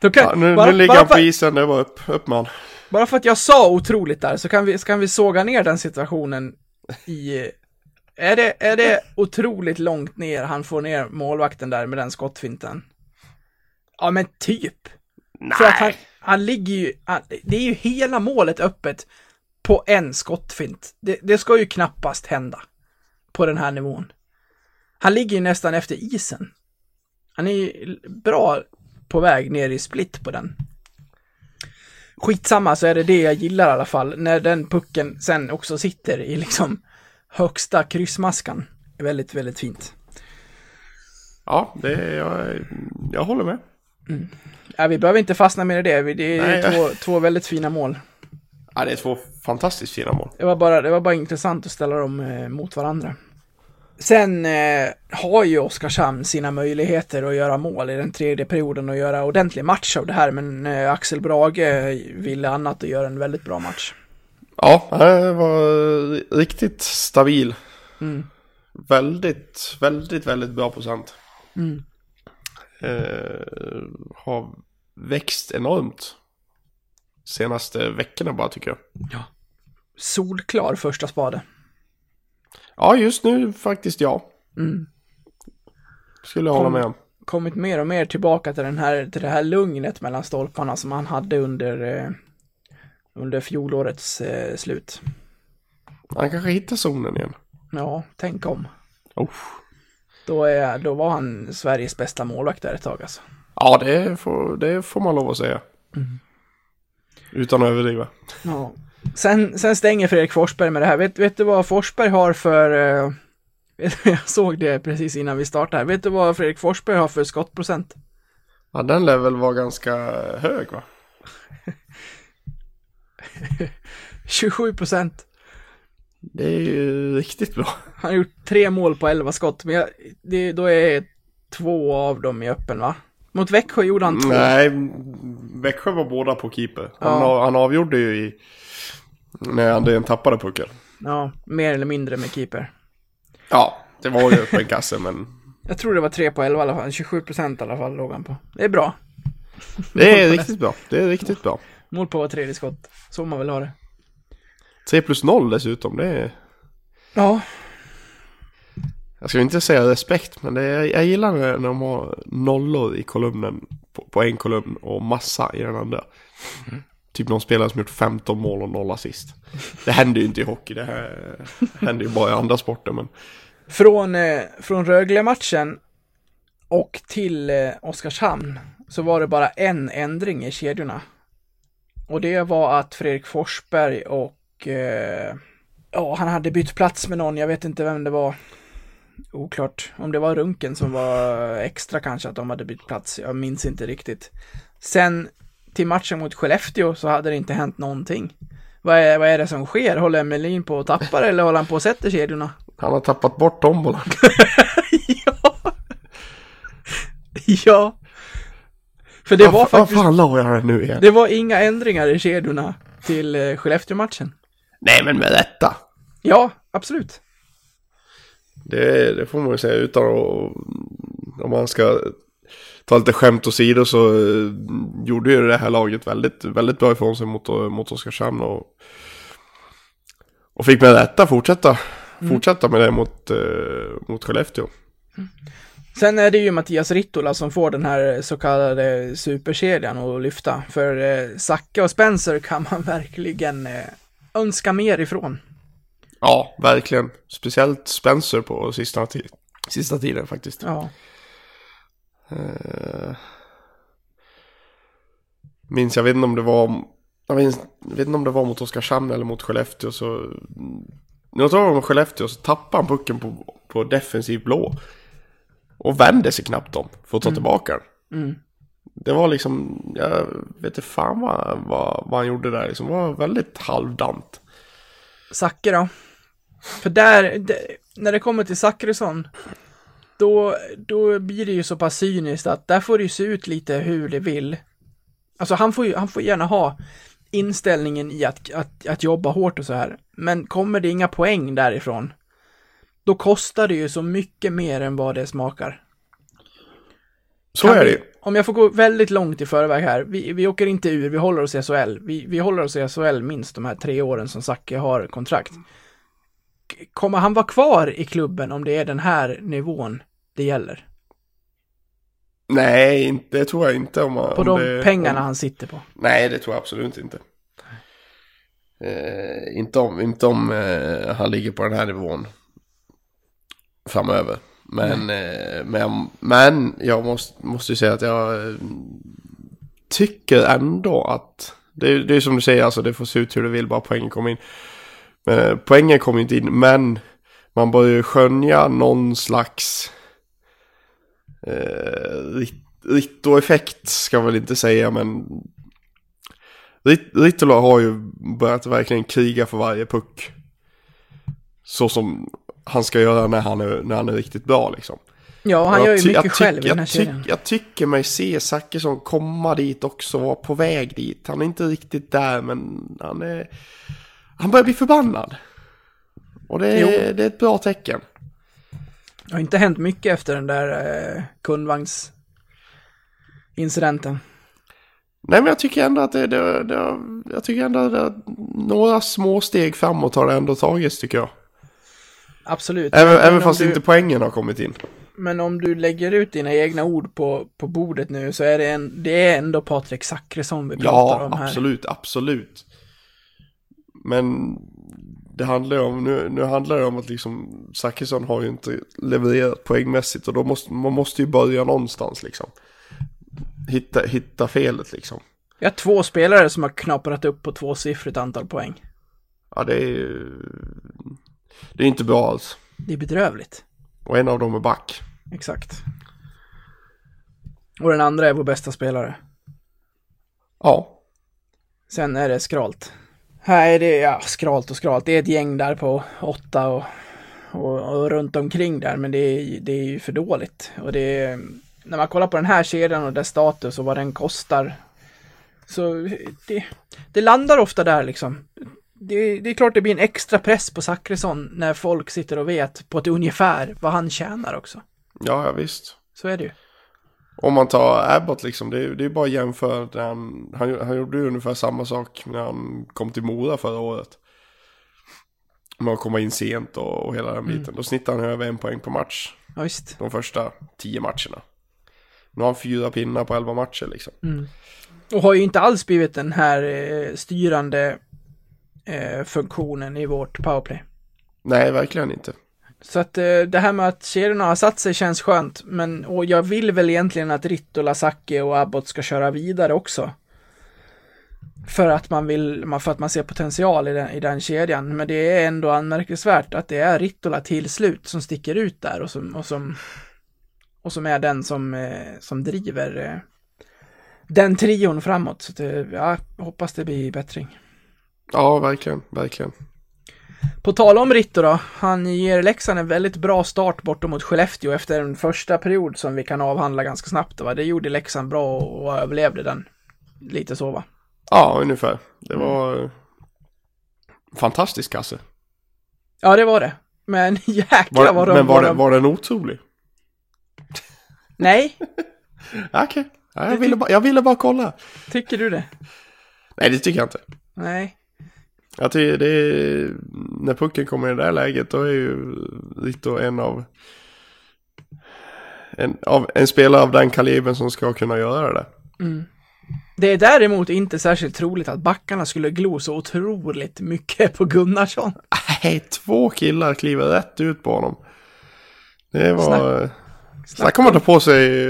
kan, Ja, nu, bara, nu ligger bara han på isen, det var upp, upp man. Bara för att jag sa otroligt där så kan vi, så kan vi såga ner den situationen i... Är det, är det otroligt långt ner han får ner målvakten där med den skottfinten? Ja men typ. För att han, han ligger ju, han, det är ju hela målet öppet på en skottfint. Det, det ska ju knappast hända på den här nivån. Han ligger ju nästan efter isen. Han är ju bra på väg ner i split på den. Skitsamma så är det det jag gillar i alla fall. När den pucken sen också sitter i liksom högsta kryssmaskan. Väldigt, väldigt fint. Ja, det jag, jag håller med. Ja, vi behöver inte fastna mer i det. Det är Nej. två, två väldigt fina mål. Ja, det är två fantastiskt fina mål. Det var bara, det var bara intressant att ställa dem eh, mot varandra. Sen eh, har ju Oskarshamn sina möjligheter att göra mål i den tredje perioden och göra ordentlig match av det här, men eh, Axel Brage ville annat och göra en väldigt bra match. Ja, han var riktigt stabil. Mm. Väldigt, väldigt, väldigt bra procent. Mm. Eh, har växt enormt. Senaste veckorna bara tycker jag. Solklar första spade. Ja, just nu faktiskt ja. Mm. Skulle jag hålla Kom- med om. Kommit mer och mer tillbaka till, den här, till det här lugnet mellan stolparna som han hade under, eh, under fjolårets eh, slut. Han kanske hittar zonen igen. Ja, tänk om. Oh. Då, är, då var han Sveriges bästa målvakt där ett tag alltså. Ja, det får, det får man lov att säga. Mm. Utan att överdriva. Ja. Sen, sen stänger Fredrik Forsberg med det här. Vet, vet du vad Forsberg har för... Eh, jag såg det precis innan vi startade här. Vet du vad Fredrik Forsberg har för skottprocent? Ja, den lär väl vara ganska hög va? 27 procent. Det är ju riktigt bra. Han har gjort tre mål på 11 skott, men jag, det, då är två av dem i öppen va? Mot Växjö gjorde han två. Nej, Växjö var båda på keeper. Han, Ja. han avgjorde ju i... När Andrén tappade pucken. Ja, mer eller mindre med keeper. Ja, det var ju på en kasse men... Jag tror det var tre på 11 i alla fall. 27 procent i alla fall låg han på. Det är bra. Det är riktigt bra. Det är riktigt bra. Mål på var tredje skott. Så man vill ha det. 3 plus 0 dessutom, det är... Ja, Jag ska inte säga respekt, men det är, jag gillar när de har nollor i kolumnen på, på en kolumn och massa i den andra. Typ någon spelare som gjort 15 mål och noll assist. Det händer ju inte i hockey, det här händer ju bara i andra sporter. Men Från, eh, från Rögle-matchen och till eh, Oskarshamn så var det bara en ändring i kedjorna. Och det var att Fredrik Forsberg och eh, ja, han hade bytt plats med någon, jag vet inte vem det var. Oklart om det var Runken som var extra kanske att de hade bytt plats, jag minns inte riktigt. Sen till matchen mot Skellefteå så hade det inte hänt någonting. Vad är, vad är det som sker? Håller Melin på att tappa det eller håller han på att sätta kedjorna? han har tappat bort tombolan. ja. ja. För det var Vad faktiskt, fan la jag den nu igen? det var inga ändringar i kedjorna till eh, Skellefteå-matchen. Nej men med detta. Ja, absolut. Det, det får man ju säga utan att... Om man ska ta lite skämt åsido så eh, gjorde ju det här laget väldigt, väldigt bra ifrån sig mot, mot Oskarshamn och, och fick med detta fortsätta, fortsätta med det mot, eh, mot Skellefteå. Sen är det ju Mattias Rittola som får den här så kallade superkedjan att lyfta. För eh, Zacke och Spencer kan man verkligen eh, önska mer ifrån. Ja, verkligen. Speciellt Spencer på sista, sista tiden faktiskt. Ja. Eh, minns, jag vet inte om det var, jag vet, jag vet inte om det var mot Oskarshamn eller mot Skellefteå så, när jag tror det var Skellefteå så tappade han pucken på, på defensiv blå. Och vände sig knappt om för att ta tillbaka den. Mm. Det var liksom, jag vet inte fan vad, vad, vad han gjorde där liksom. Det var väldigt halvdant. Zacke då? För där, det, när det kommer till Zackrisson, då, då blir det ju så pass cyniskt att där får det ju se ut lite hur det vill. Alltså han får ju, han får gärna ha inställningen i att, att, att jobba hårt och så här. Men kommer det inga poäng därifrån, då kostar det ju så mycket mer än vad det smakar. Så Kan är vi- det ju. Om jag får gå väldigt långt i förväg här, vi, vi åker inte ur, vi håller oss i SHL. Vi, vi håller oss i SHL minst de här tre åren som Zacke har kontrakt. Kommer han vara kvar i klubben om det är den här nivån det gäller? Nej, inte, det tror jag inte om man... På de det, pengarna om, han sitter på. Nej, det tror jag absolut inte. Eh, inte om, inte om eh, han ligger på den här nivån framöver. Men, eh, men, men jag måste, måste ju säga att jag eh, tycker ändå att Det är, det är som du säger, alltså det får se ut hur det vill, bara poängen kommer in. Men, eh, poängen kommer inte in, men man börjar ju skönja någon slags eh, Ritto-effekt, ska jag väl inte säga, men Rit- Rittola har ju börjat verkligen kriga för varje puck. Så som han ska göra när han är, när han är riktigt bra liksom. Ja, han gör ju mycket jag själv i den här jag, serien. jag tycker mig se Zachrisson komma dit också, vara på väg dit. Han är inte riktigt där, men han är... Han börjar bli förbannad. Och det är, Jo. det är ett bra tecken. Det har inte hänt mycket efter den där eh, kundvagnsincidenten. Nej, men jag tycker ändå att det, det, det jag tycker ändå att några små steg framåt har det ändå tagits, tycker jag. Absolut. Även, Men även fast du, inte poängen har kommit in. Men om du lägger ut dina egna ord på, på bordet nu så är det, en, det är ändå Patrik Zackrisson vi pratar Ja, om här. absolut, absolut. Men det handlar ju om, nu, nu handlar det om att liksom Zachrisson har ju inte levererat poängmässigt och då måste, man måste ju börja någonstans liksom. Hitta, hitta felet liksom. Jag har två spelare som har knaprat upp på tvåsiffrigt antal poäng. Ja, det är ju... Det är inte bra alls. Det är bedrövligt. Och en av dem är back. Exakt. Och den andra är vår bästa spelare. Ja. Sen är det skralt. Nej, det är ja, skralt och skralt. Det är ett gäng där på åtta och, och, och runt omkring där, men det är, det är ju för dåligt. Och det är, när man kollar på den här kedjan och dess status och vad den kostar, så det, det landar ofta där liksom. Det, det är klart det blir en extra press på Zachrisson när folk sitter och vet på ett ungefär vad han tjänar också. Ja, ja visst. Så är det ju. Om man tar Abbott liksom, det är, det är bara att jämföra. Han, han, han gjorde ju ungefär samma sak när han kom till Mora förra året. Med att komma in sent och, och hela den biten. Då snittade han över en poäng per match. Ja, visst. De första tio matcherna. Nu har han fyra pinnar på elva matcher liksom. Och har ju inte alls blivit den här eh, styrande eh, funktionen i vårt powerplay. Nej, verkligen inte. Så att eh, det här med att kedjorna har satt sig känns skönt, men och jag vill väl egentligen att Rittola, Sacke och Abbott ska köra vidare också. För att man vill, för att man ser potential i den, i den kedjan. Men det är ändå anmärkningsvärt att det är Rittola till slut som sticker ut där och som, och som, och som är den som, eh, som driver eh, den trion framåt. Så det, eh, ja, jag hoppas det blir bättring. Ja, verkligen, verkligen. På tal om Ritto då, han ger Leksand en väldigt bra start bortom mot Skellefteå efter en första period som vi kan avhandla ganska snabbt. Va? Det gjorde Leksand bra och, överlevde den. Lite så va? Ja, ungefär. Det var eh, fantastisk kasse. Ja, det var det. Men jäklar Var, vad de men var, det, de- var den otrolig? Nej, Okej, ja, jag, ville bara, jag ville bara kolla. tycker du det? Nej, det tycker jag inte. Nej. Jag tycker det är, när pucken kommer i det där läget då är ju Ritto en av en, av, en spelare av den kalibern som ska kunna göra det. Det är däremot inte särskilt troligt att backarna skulle glo så otroligt mycket på Gunnarsson. Nej, två killar kliver rätt ut på honom. Det var... Snack- Snacka om att ta på sig...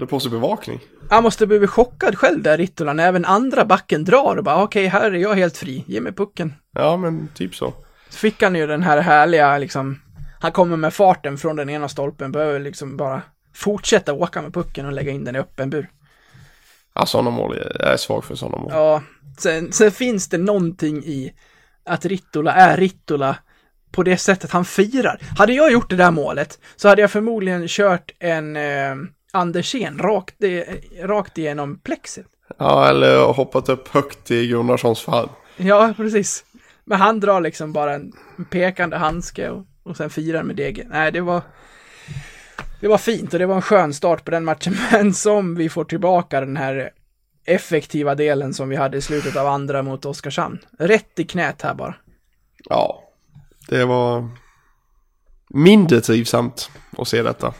Ta på sig bevakning. Han måste bli chockad själv där, Rittola, när även andra backen drar och bara okej, här är jag helt fri, ge mig pucken. Ja, men typ så. Så fick han ju den här härliga, liksom, han kommer med farten från den ena stolpen, behöver liksom bara fortsätta åka med pucken och lägga in den i öppen bur. Ja, sådana mål. Jag är svag för sådana mål. Ja, sen, sen finns det någonting i att Rittola är Rittola på det sättet han firar. Hade jag gjort det där målet så hade jag förmodligen kört en eh, Andersén rakt, rakt igenom plexit. Ja, eller hoppat upp högt i Gunnarssons fall. Ja, precis. Men han drar liksom bara en pekande handske och, och sen firar med degen. Nej, det var... Det var fint och det var en skön start på den matchen, men som vi får tillbaka den här effektiva delen som vi hade i slutet av andra mot Oskarshamn. Rätt i knät här bara. Ja, det var mindre trivsamt att se detta.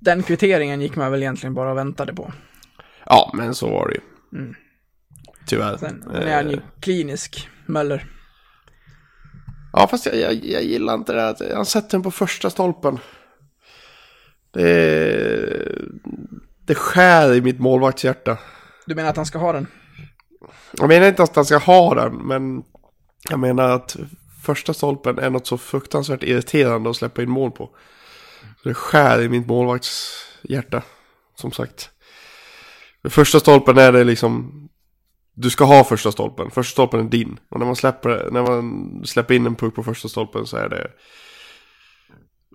Den kvitteringen gick man väl egentligen bara och väntade på. Ja, men så var det ju. Tyvärr. Sen sen är han ju Eh, klinisk, Möller. Ja, fast jag, jag, jag gillar inte det att han sätter den på första stolpen. Det, det skär i mitt målvaktshjärta. Du menar att han ska ha den? Jag menar inte att han ska ha den, men jag menar att första stolpen är något så fruktansvärt irriterande att släppa in mål på. Det skär i mitt målvaktshjärta, som sagt. Första stolpen är det liksom, du ska ha första stolpen. Första stolpen är din. Och när man släpper, när man släpper in en puck på första stolpen så är det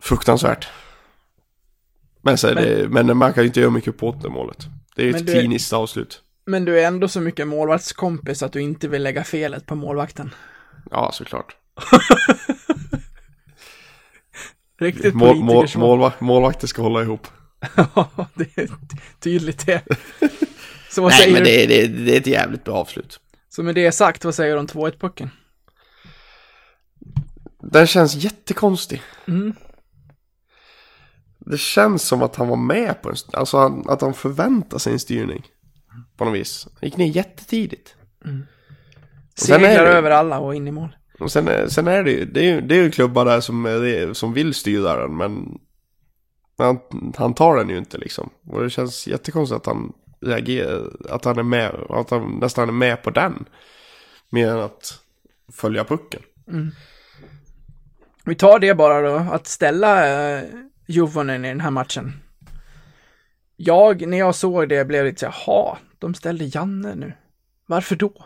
fruktansvärt. Men, så är Men- det, men man kan ju inte göra mycket på det målet. Det är ett kliniskt avslut. Men du är ändå så mycket målvaktskompis att du inte vill lägga felet på målvakten. Ja, såklart. Riktigt Mål, mål, målvakt, målvakter ska hålla ihop. Ja, det är tydligt det. Så vad Nej, säger men det, det, det är ett jävligt bra avslut. Så med det sagt, vad säger du om 2-1-pucken? Den känns jättekonstig. Mm. Det känns som att han var med på en, alltså han, att han förväntar sig en styrning. På något vis. Han gick ner jättetidigt. är Seglar över alla och in i mål. Och sen, är- sen är det ju, det är ju, det är ju klubbar där som, eh, som vill styra den, men han, han tar den ju inte liksom. Och det känns jättekonstigt att han reagerar, att han är med, att han nästan är med på den. Mer än att följa pucken. Mm. Vi tar det bara då, att ställa eh, Juvonen i den här matchen. Jag, när jag såg det, blev lite så jaha, de ställde Janne nu. Varför då?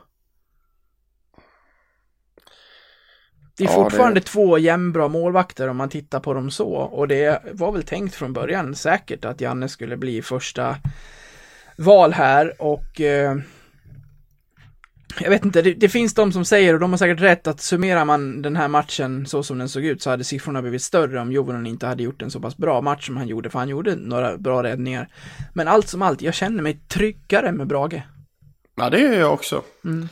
Det är Ja, fortfarande det- två jämnbra målvakter om man tittar på dem så. Och det var väl tänkt från början säkert att Janne skulle bli första val här och eh, jag vet inte, det, det finns de som säger, och de har säkert rätt, att summerar man den här matchen så som den såg ut så hade siffrorna blivit större om Jovonen inte hade gjort en så pass bra match som han gjorde, för han gjorde några bra räddningar. Men allt som allt, jag känner mig tryggare med Brage. Ja, det gör jag också. Mm.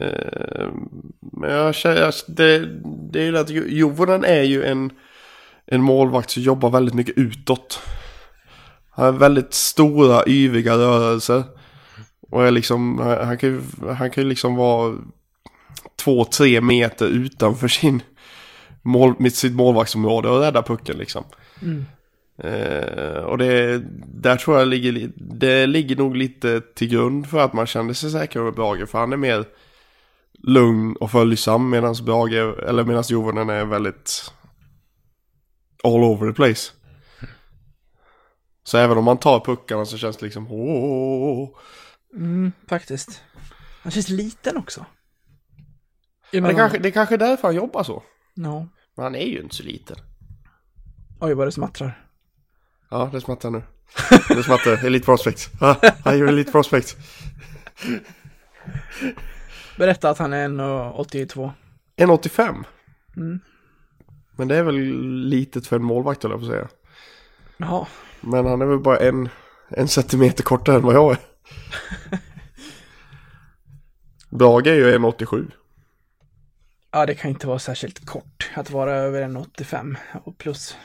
Eh, men jag känner, det, det är ju att Jo- Jovonen är ju en, en målvakt som jobbar väldigt mycket utåt. Han har väldigt stora, yviga rörelser. Och är liksom, han kan ju, han kan liksom vara två, tre meter utanför sin mål, sitt målvaktsområde och rädda pucken liksom. Mm. Eh, och det, där tror jag ligger, li- det ligger nog lite till grund för att man kände sig säker med Brage. För han är mer lugn och följsam medan Brage, eller medan Jovonen är väldigt all over the place. Så även om man tar puckarna så känns det liksom åh. Mm, faktiskt. Han känns liten också. Men det, kanske, det kanske är därför han jobbar så. Ja. Men han är ju inte så liten. Oj, vad det smattrar. Ja, det smattrar nu. Det smattrar. Elite Prospect. Ja, han gör Elite Prospect. Berätta att han är 1,82. 1,85. Mm. Men det är väl litet för en målvakt jag på att säga. Jaha. Men han är väl bara en, en centimeter kortare än vad jag är. Brage är ju 1,87. Ja, det kan inte vara särskilt kort att vara över 1,85 och plus.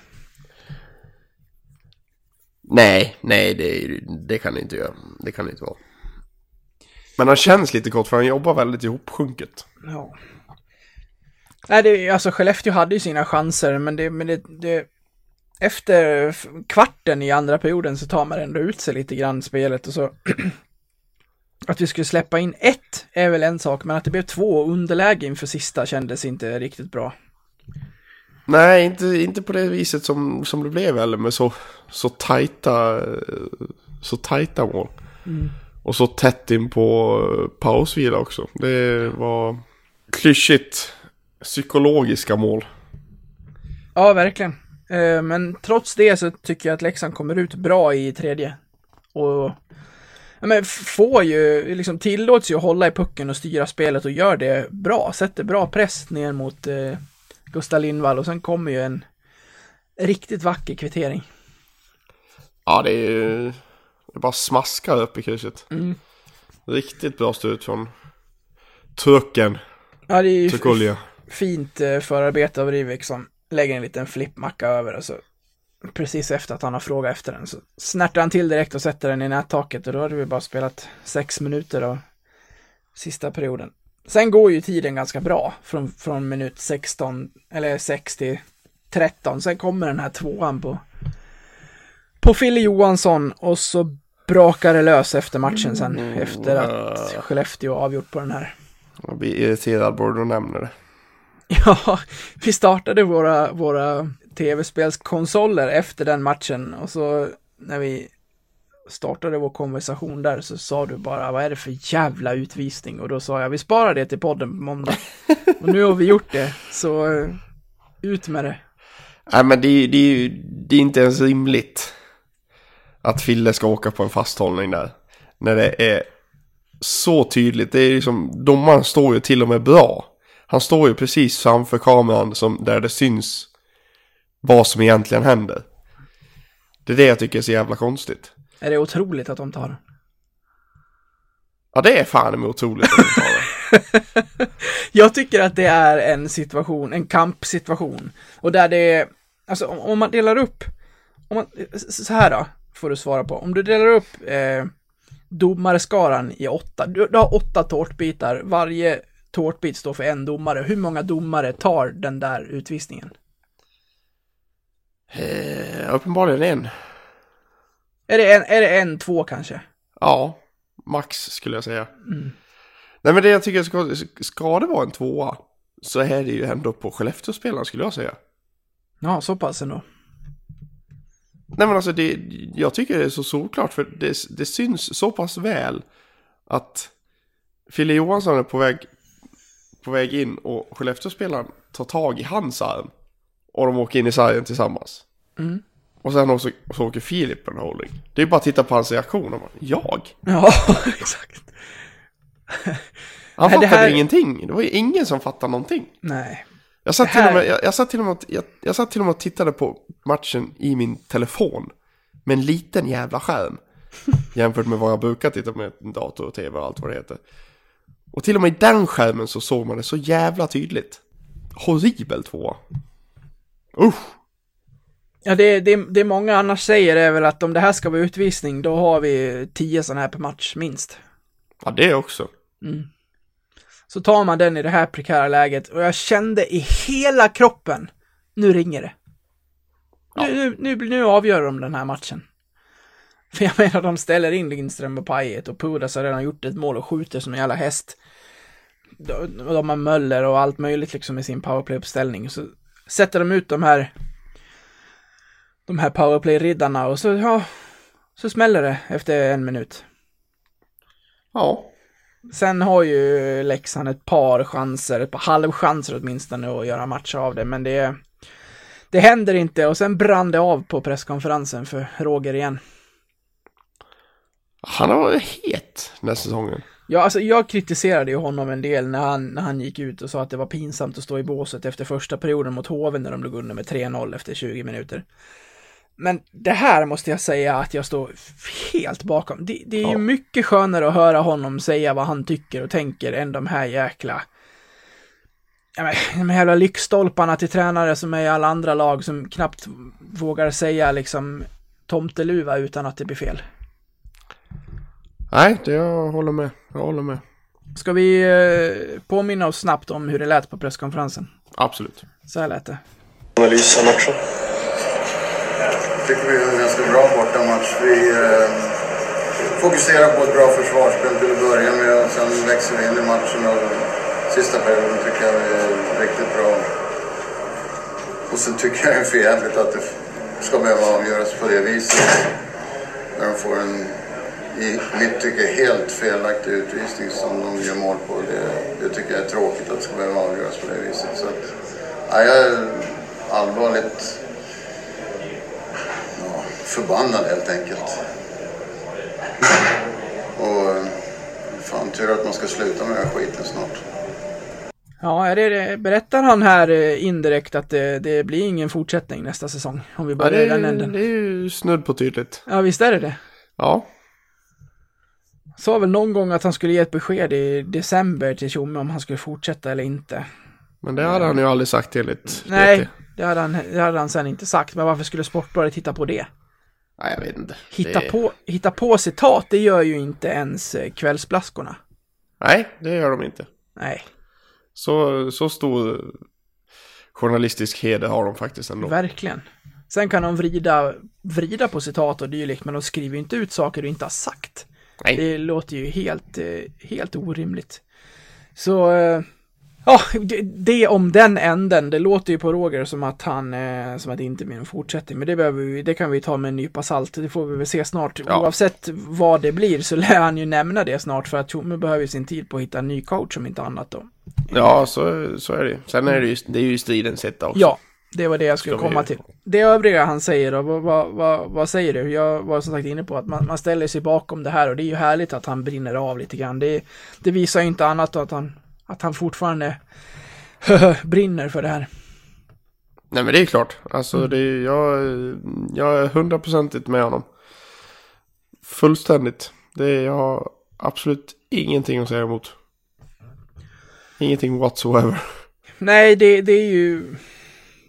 Nej, nej det, det kan det inte göra. Det kan det inte vara. Men han känns lite kort för han jobbar väldigt ihopsjunket. Ja. Nej, det, alltså Skellefteå hade ju sina chanser, men det, men det, det efter kvarten i andra perioden så tar man ändå ut sig lite grann spelet och så att vi skulle släppa in ett är väl en sak, men att det blev två underläge inför sista kändes inte riktigt bra. Nej, inte, inte på det viset som, som det blev heller med så, så tajta så tajta mål. Och så tätt in på eh, pausvila också. Det var klyschigt psykologiska mål. Ja, verkligen. Eh, Men trots det så tycker jag att Leksand kommer ut bra i tredje. Och men får ju, liksom tillåts ju att hålla i pucken och styra spelet och gör det bra. Sätter bra press ner mot eh, Gustav Lindvall och sen kommer ju en riktigt vacker kvittering. Ja, det är ju... Det bara smaskar upp i krysset. Mm. Riktigt bra stöt från trucken, Ja, det är ju Tukulja. fint eh, förarbete av Rivik som lägger en liten flippmacka över och så precis efter att han har frågat efter den så snärtar han till direkt och sätter den i nättaket och då hade vi bara spelat sex minuter av sista perioden. Sen går ju tiden ganska bra från, från minut 16 eller 6 till 13. Sen kommer den här tvåan på på Fille Johansson och så brakade lös efter matchen sen. Mm, Efter att Skellefteå avgjort på den här. Jag blir irriterad bara du nämner det. Ja, vi startade våra, våra tv-spelskonsoler efter den matchen och så när vi startade vår konversation där så sa du bara vad är det för jävla utvisning och då sa jag vi sparar det till podden på måndag. Och nu har vi gjort det så eh, ut med det. Nej men det, det, ju- det är inte ens rimligt att Fille ska åka på en fasthållning där. När det är så tydligt. Det är liksom, domaren står ju till och med bra. Han står ju precis framför kameran som, där det syns vad som egentligen händer. Det är det jag tycker är så jävla konstigt. Är det otroligt att de tar den? Ja det är fan emot otroligt att de tar det. Jag tycker att det är en situation, en kampsituation. Och där det är, alltså om, man delar upp, om man, så här då, får du svara på. Om du delar upp eh, domarskaran i åtta, du, du har åtta tårtbitar, varje tårtbit står för en domare. Hur många domare tar den där utvisningen? Eh, uppenbarligen en. Är det en, är det en två kanske? Ja, max skulle jag säga. Nej men det jag tycker ska, ska det vara en tvåa så är det ju ändå på Skellefteå-spelaren skulle jag säga. Ja, så pass ändå. Nej men alltså det, jag tycker det är så solklart för det, det syns så pass väl att Fille Johansson är på väg, på väg in och Skellefteå-spelaren tar tag i hans arm. Och de åker in i sargen tillsammans. Mm. Och sen också, så åker Filip på en holding. Det är bara att titta på hans reaktion. Och bara, jag? Ja, exakt. Han fattade här- ingenting. Det var ju ingen som fattade någonting. Nej. Jag satt, till och med, jag, jag, satt till och med, jag, jag satt till och med och tittade på matchen i min telefon. Med en liten jävla skärm. Jämfört med vad jag brukar titta med en dator och tv och allt vad det heter. Och till och med i den skärmen så såg man det så jävla tydligt. Horribel tvåa. Usch! Ja, det, det, det många annars säger är väl att om det här ska vara utvisning, då har vi tio sådana här per match, minst. Ja det också. Så tar man den i det här prekära läget och jag kände i hela kroppen, nu ringer det. Nu, nu, nu, nu avgör de den här matchen. För jag menar, de ställer in Lindström och Pajet och Pudas har redan gjort ett mål och skjuter som en jävla häst. De, de har Möller och allt möjligt liksom i sin powerplay-uppställning. Så sätter de ut de här de här powerplay-riddarna och så, ja, så smäller det efter en minut. Ja. Sen har ju Leksand ett par chanser, ett par halvchanser åtminstone att göra match av det, men det, det händer inte och sen brann det av på presskonferensen för Roger igen. Han har varit het den här säsongen. Ja, alltså jag kritiserade ju honom en del när han, när han gick ut och sa att det var pinsamt att stå i båset efter första perioden mot HV när de låg under med 3-0 efter 20 minuter. Men det här måste jag säga att jag står helt bakom. Det, det är ju Ja. mycket skönare att höra honom säga vad han tycker och tänker än de här jäkla ja, men, de här jävla lyktstolparna till tränare som är i alla andra lag som knappt vågar säga liksom tomteluva utan att det blir fel. Nej, det jag håller med. Jag håller med. Ska vi eh, påminna oss snabbt om hur det lät på presskonferensen? Absolut. Så här lät det. Analys av matchen. Jag tycker vi är en ganska bra bortamatch. Vi eh, fokuserar på ett bra försvarsspel till att börja med och sen växer vi in i matchen och sista perioden tycker jag vi är riktigt bra. Och sen tycker jag det är förjävligt att det ska behöva avgöras på det viset. När de får en, i mitt tycke, helt felaktig utvisning som de gör mål på. Det, det tycker jag är tråkigt att det ska behöva avgöras på det viset. Så att, ja, jag är allvarligt förbannad helt enkelt. Och fan tur att man ska sluta med den här skiten snart. Ja, är det, det, berättar han här eh, indirekt att det, det blir ingen fortsättning nästa säsong? Om vi Ja, börjar det, i den änden. det är ju snudd på tydligt. Ja, visst är det det. Ja. Sa väl någon gång att han skulle ge ett besked i december till Tjomme om han skulle fortsätta eller inte. Men det hade han ju aldrig sagt enligt Nej, det hade, han, det hade han sen inte sagt. Men varför skulle Sportbladet hitta på det? Nej, jag vet inte. Hitta, det... på, hitta på citat, det gör ju inte ens eh, kvällsblaskorna. Nej, det gör de inte. Nej, Så, så stor journalistisk heder har de faktiskt ändå. verkligen. Sen kan de vrida, vrida på citat och dylikt, men de skriver ju inte ut saker du inte har sagt. Nej. Det låter ju helt, eh, helt orimligt. Så, eh, ja, det, det om den änden. Det låter ju på Roger som att han, eh, som att det inte blir en fortsättning. Men det behöver vi, det kan vi ta med en nypa salt. Det får vi väl se snart. Ja. Oavsett vad det blir så lär han ju nämna det snart för att Tjomme behöver ju sin tid på att hitta en ny coach om inte annat då. Ja, så, så är det ju. Sen är det ju, det är ju stridens hetta också. Ja, det var det jag skulle komma till. Det övriga han säger då, vad, vad, vad, vad säger du? Jag var som sagt inne på att man, man ställer sig bakom det här och det är ju härligt att han brinner av lite grann. Det, det visar ju inte annat då att han, att han fortfarande brinner för det här. Nej men det är klart. Alltså Mm. det är, jag, jag är hundraprocentigt med honom. Fullständigt. Det är, jag har absolut ingenting att säga emot. Ingenting whatsoever. Nej, det, det är ju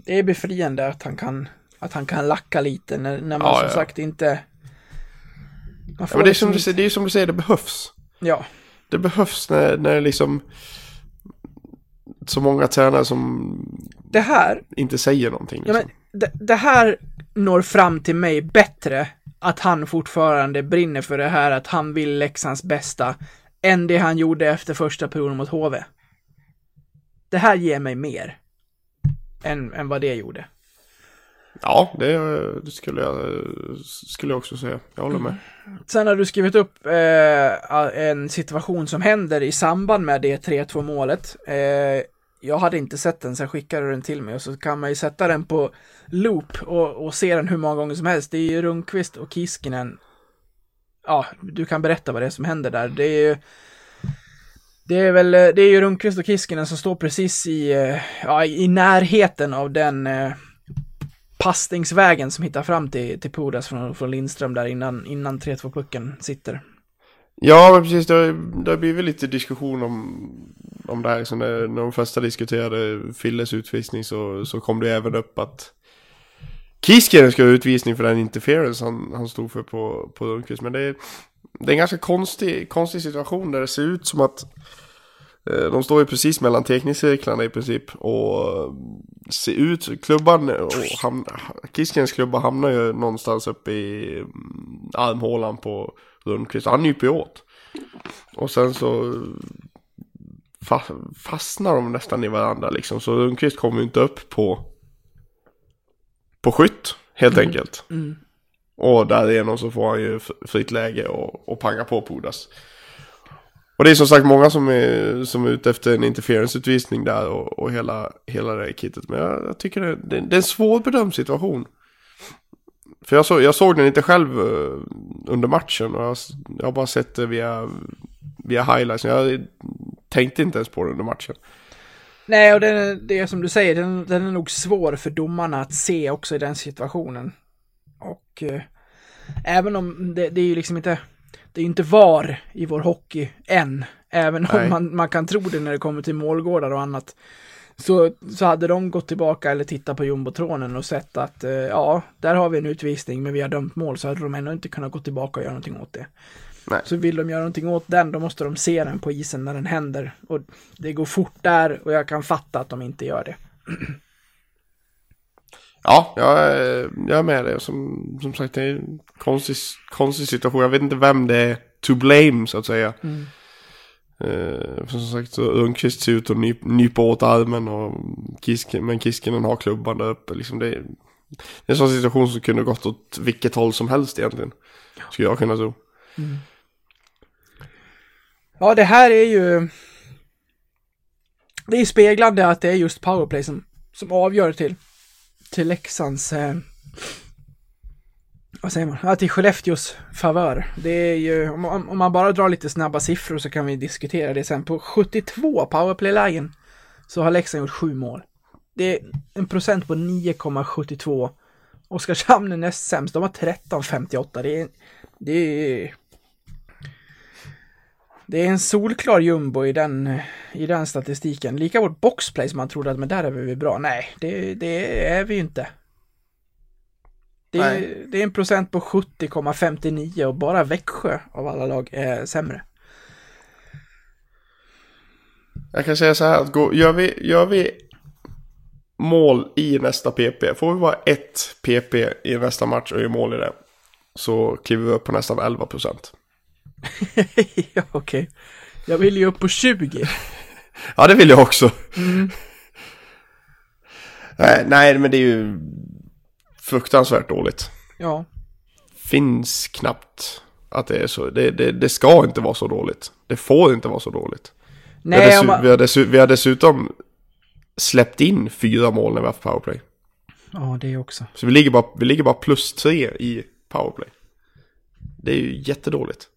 det är befriande att han kan, att han kan lacka lite när, när man Ja, som ja. sagt inte... Ja, men det, är liksom som du, säger- det är som du säger, det behövs. Ja, Det behövs när, när liksom så många tränare som det här inte säger någonting. Ja, Liksom. men det, det här når fram till mig bättre, att han fortfarande brinner för det här, att han vill Leksands bästa, än det han gjorde efter första perioden mot HV. Det här ger mig mer än, än vad det gjorde. Ja, det, det skulle, jag, skulle jag också säga. Jag håller med. Sen har du skrivit upp eh, en situation som händer i samband med det 3-2 målet. Eh, jag hade inte sett den, så jag skickade den till mig och så kan man ju sätta den på loop och, och se den hur många gånger som helst. Det är ju Rundqvist och Kiskinen. Ja, du kan berätta vad det är som händer där. Det är ju det är väl, det är ju Rundqvist och Kiskinen som står precis i, eh, ja, i närheten av den eh, passningsvägen som hittar fram till, till Pudas från, från Lindström där innan, innan 3-2-pucken sitter. Ja, men precis. Det har, det har blivit lite diskussion om, om det här. Så när, när de första diskuterade Filles utvisning så, så kom det även upp att Kiskinen ska ha utvisning för den interference han, han stod för på, på Lundqvist. Men det är, det är en ganska konstig, konstig situation där det ser ut som att eh, de står ju precis mellan teckningscirklarna i princip och eh, ser ut, klubban och ham, Kiskinens klubba hamnar ju någonstans uppe i armhålan på Lundqvist. Han nyper ju åt. Och sen så fa fastnar de nästan i varandra liksom. Så Lundqvist kommer ju inte upp på på skytt helt enkelt. Och därigenom så får han ju fritt läge och, och panga på Pudas. Och det är som sagt många som är, som är ute efter en interference-utvisning där och, och hela, hela det här kittet. Men jag, jag tycker det, det, det är en svårbedömd situation. För jag, så, jag såg den inte själv eh, under matchen och jag, jag har bara sett det via, via highlights. Jag tänkte inte ens på det under matchen. Nej, och det, det är som du säger, den, den är nog svår för domarna att se också i den situationen. Och eh, även om det, det är ju liksom inte, det är ju inte VAR i vår hockey än, även om Nej. man, man kan tro det när det kommer till målgårdar och annat. Så, så hade de gått tillbaka eller tittat på jumbotronen och sett att eh, ja, där har vi en utvisning men vi har dömt mål så hade de ändå inte kunnat gå tillbaka och göra någonting åt det. Nej. Så vill de göra någonting åt den, då måste de se den på isen när den händer. Och det går fort där och jag kan fatta att de inte gör det. Ja, jag är, jag är med dig. Som, som sagt, det är en konstig, konstig situation. Jag vet inte vem det är to blame, så att säga. Eh, för som sagt, så Örnqvist ser ut att nyp, nypa åt armen och Kisken, men Kiskinen har klubban där uppe. Liksom det, är, det är en sån situation som kunde gått åt vilket håll som helst egentligen. Skulle jag kunna tro. Mm. Ja, det här är ju... Det är speglande att det är just powerplay som, som avgör till, till Leksands... Eh, vad säger man? Ja, till Skellefteås favör. Det är ju, om, man- om man bara drar lite snabba siffror så kan vi diskutera det sen. På 72 powerplay-lägen så har Leksand gjort sju mål. Det är en procent på 9,72. Oskarshamn är näst sämst, de har 13,58. Det är, det är det är en solklar jumbo i den, i den statistiken. Lika vårt boxplay som man trodde att men där är vi bra. Nej, det, det är vi ju inte. Det är, det är en procent på 70,59 och bara Växjö av alla lag är sämre. Jag kan säga så här att gå, gör vi, gör vi mål i nästa PP. Får vi bara ett PP i nästa match och gör mål i det. Så kliver vi upp på nästan 11 procent. ja, okej. Jag vill ju upp på 20. Ja, det vill jag också. nej, nej, men det är ju fruktansvärt dåligt. Ja. Finns knappt att det är så. Det, det, det ska inte vara så dåligt. Det får inte vara så dåligt. vi, har Nej, dessu- om man... vi, har dessu- vi har dessutom släppt in fyra mål när vi har haft powerplay. Ja, det också. Så vi ligger bara, vi ligger bara plus tre i powerplay. Det är ju jättedåligt.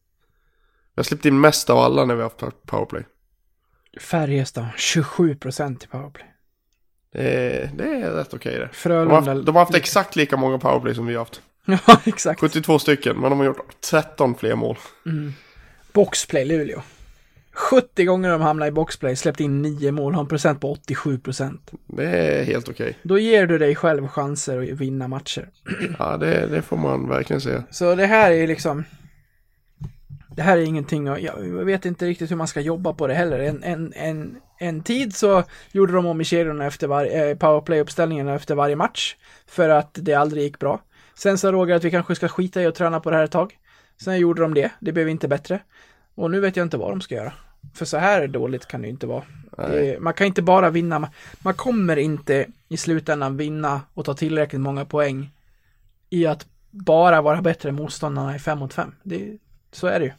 Vi har släppt in mest av alla när vi har haft powerplay. Färjestad, 27 procent i powerplay. Det är, det är rätt okej det. De har, Frölunda... haft, de har haft exakt lika många powerplay som vi har haft. Ja, exakt. 72 stycken, men de har gjort 13 fler mål. Boxplay Luleå. 70 gånger de hamnar i boxplay, släppt in 9 mål, har en procent på 87 procent. Det är helt okej. Då ger du dig själv chanser att vinna matcher. Ja, det, det får man verkligen säga. Så det här är liksom... Det här är ingenting och jag vet inte riktigt hur man ska jobba på det heller. En, en, en, en tid så gjorde de om i kedjorna efter varje, eh, powerplay-uppställningarna efter varje match. För att det aldrig gick bra. Sen sa Roger att vi kanske ska skita i att träna på det här ett tag. Sen gjorde de det, det blev inte bättre. Och nu vet jag inte vad de ska göra. För så här dåligt kan det ju inte vara. Det, man kan inte bara vinna, man, man kommer inte i slutändan vinna och ta tillräckligt många poäng i att bara vara bättre motståndarna i fem mot fem. Det, så är det ju.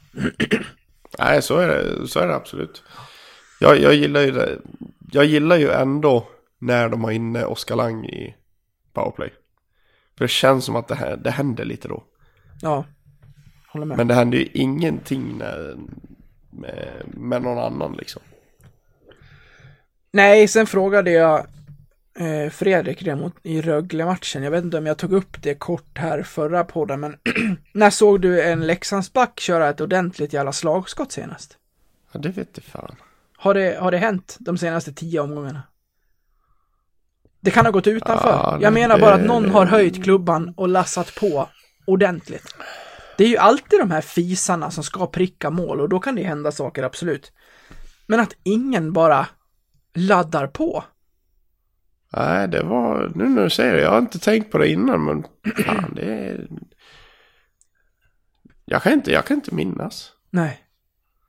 Nej, så är det, så är det absolut. Jag, jag gillar ju det. Jag gillar ju ändå när de har inne Oskar Lang i powerplay. För det känns som att det, här, det händer lite då. Ja, håller med. Men det händer ju ingenting när, med, med någon annan liksom. Nej, sen frågade jag eh, Fredrik det mot, i Rögle-matchen. Jag vet inte om jag tog upp det kort här förra podden, men när såg du en Leksandsback köra ett ordentligt jävla slagskott senast? Ja, det vet jag fan. Har det, har det hänt de senaste tio omgångarna? Det kan ha gått utanför. Ja, jag menar bara att någon har höjt klubban och lassat på ordentligt. Det är ju alltid de här fisarna som ska pricka mål och då kan det hända saker, absolut. Men att ingen bara laddar på. Nej, det var, nu när du säger det, jag har inte tänkt på det innan, men fan det är... Jag kan inte, jag kan inte minnas. Nej.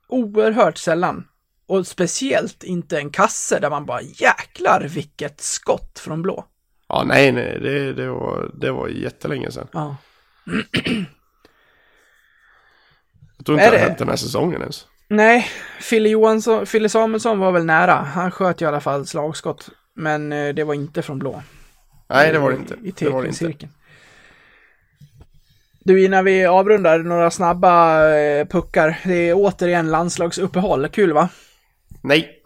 Oerhört sällan. Och speciellt inte en kasse där man bara jäklar vilket skott från blå. Ja, nej, nej, det, det, var, det var jättelänge sedan. Ja. Jag tror inte Är det har hänt den här säsongen ens. Nej, Fille Johansson, Fille Samuelsson var väl nära. Han sköt i alla fall slagskott. Men eh, det var inte från blå. Nej, det var det inte. I Det var det inte. cirkeln. Du, innan vi avrundar, några snabba eh, puckar. Det är återigen landslagsuppehåll. Kul va? Nej.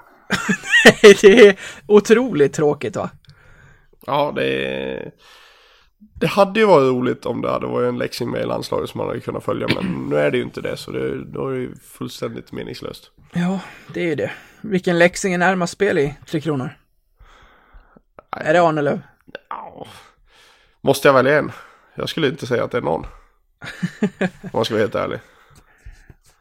det är otroligt tråkigt va? Ja, det... Det hade ju varit roligt om det hade varit en Leksing med i landslaget som man hade kunnat följa. Men nu är det ju inte det, så det, då är det ju fullständigt meningslöst. Ja, det är ju det. Vilken Leksing är närmast spel i Tre Kronor? Är det Arnelöv? Ja. Måste jag välja en? Jag skulle inte säga att det är någon. Om man ska vara helt ärlig.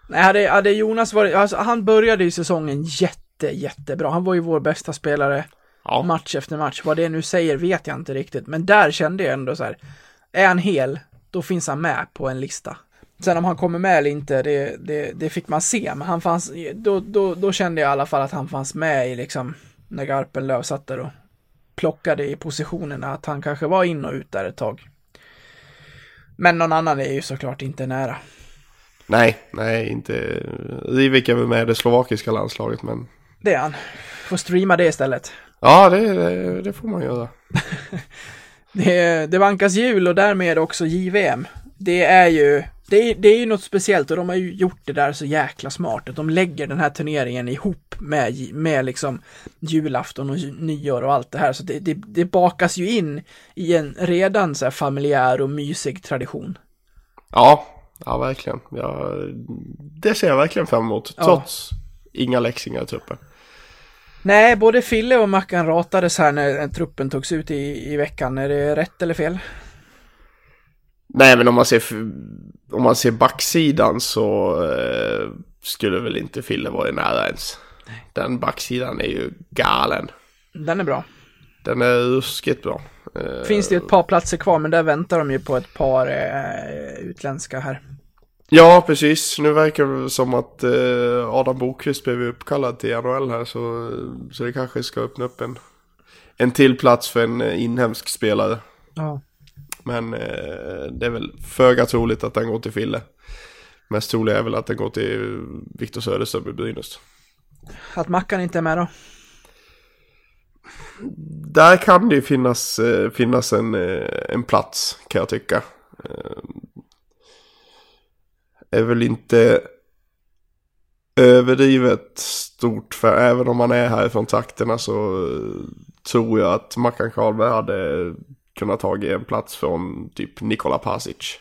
Nej, hade, hade Jonas varit, alltså han började ju säsongen jätte, jättebra. Han var ju vår bästa spelare Ja, match efter match. Vad det nu säger vet jag inte riktigt, men där kände jag ändå så här, är han hel, då finns han med på en lista. Sen om han kommer med eller inte, det, det, det fick man se, men han fanns, då, då, då kände jag i alla fall att han fanns med i liksom, när Garpenlöv satt där och plockade i positionerna, att han kanske var in och ut där ett tag. Men någon annan är ju såklart inte nära. nej, nej, inte. Rivik är väl med i det slovakiska landslaget, men. Det är han. Får streama det istället. Ja, det, det, det får man göra. Det, det vankas jul och därmed också JVM. Det är ju, det är, det är ju något speciellt och de har ju gjort det där så jäkla smart. Att de lägger den här turneringen ihop med, med liksom julafton och nyår och allt det här. Så det, det, det bakas ju in i en redan så här familjär och mysig tradition. Ja, ja verkligen. Ja, det ser jag verkligen fram emot. Ja. Trots inga läxingar i truppen. Nej, både Fille och Mackan ratades här när när truppen togs ut i, i veckan. Är det rätt eller fel? Nej, men om man ser, om man ser backsidan så eh, skulle väl inte Fille vara i nära ens. Den backsidan är ju galen. Den är bra. den är ruskigt bra. Eh, Finns det ju ett par platser kvar, men där väntar de ju på ett par eh, utländska här. Ja, precis. Nu verkar det som att eh, Adam Bokvist blev uppkallad till NHL här så, så det kanske ska öppna upp en, en till plats för en eh, inhemsk spelare. Ja. Men eh, det är väl föga troligt att den går till Fille. Mest troligt är väl att den går till Viktor Söderström i Brynäs. Att Mackan inte är med då? Där kan det ju finnas, eh, finnas en, eh, en plats kan jag tycka. Är väl inte överdrivet stort för även om man är härifrån trakterna så tror jag att Mackan Karlberg hade kunnat ta en plats från typ Nikola Pasic.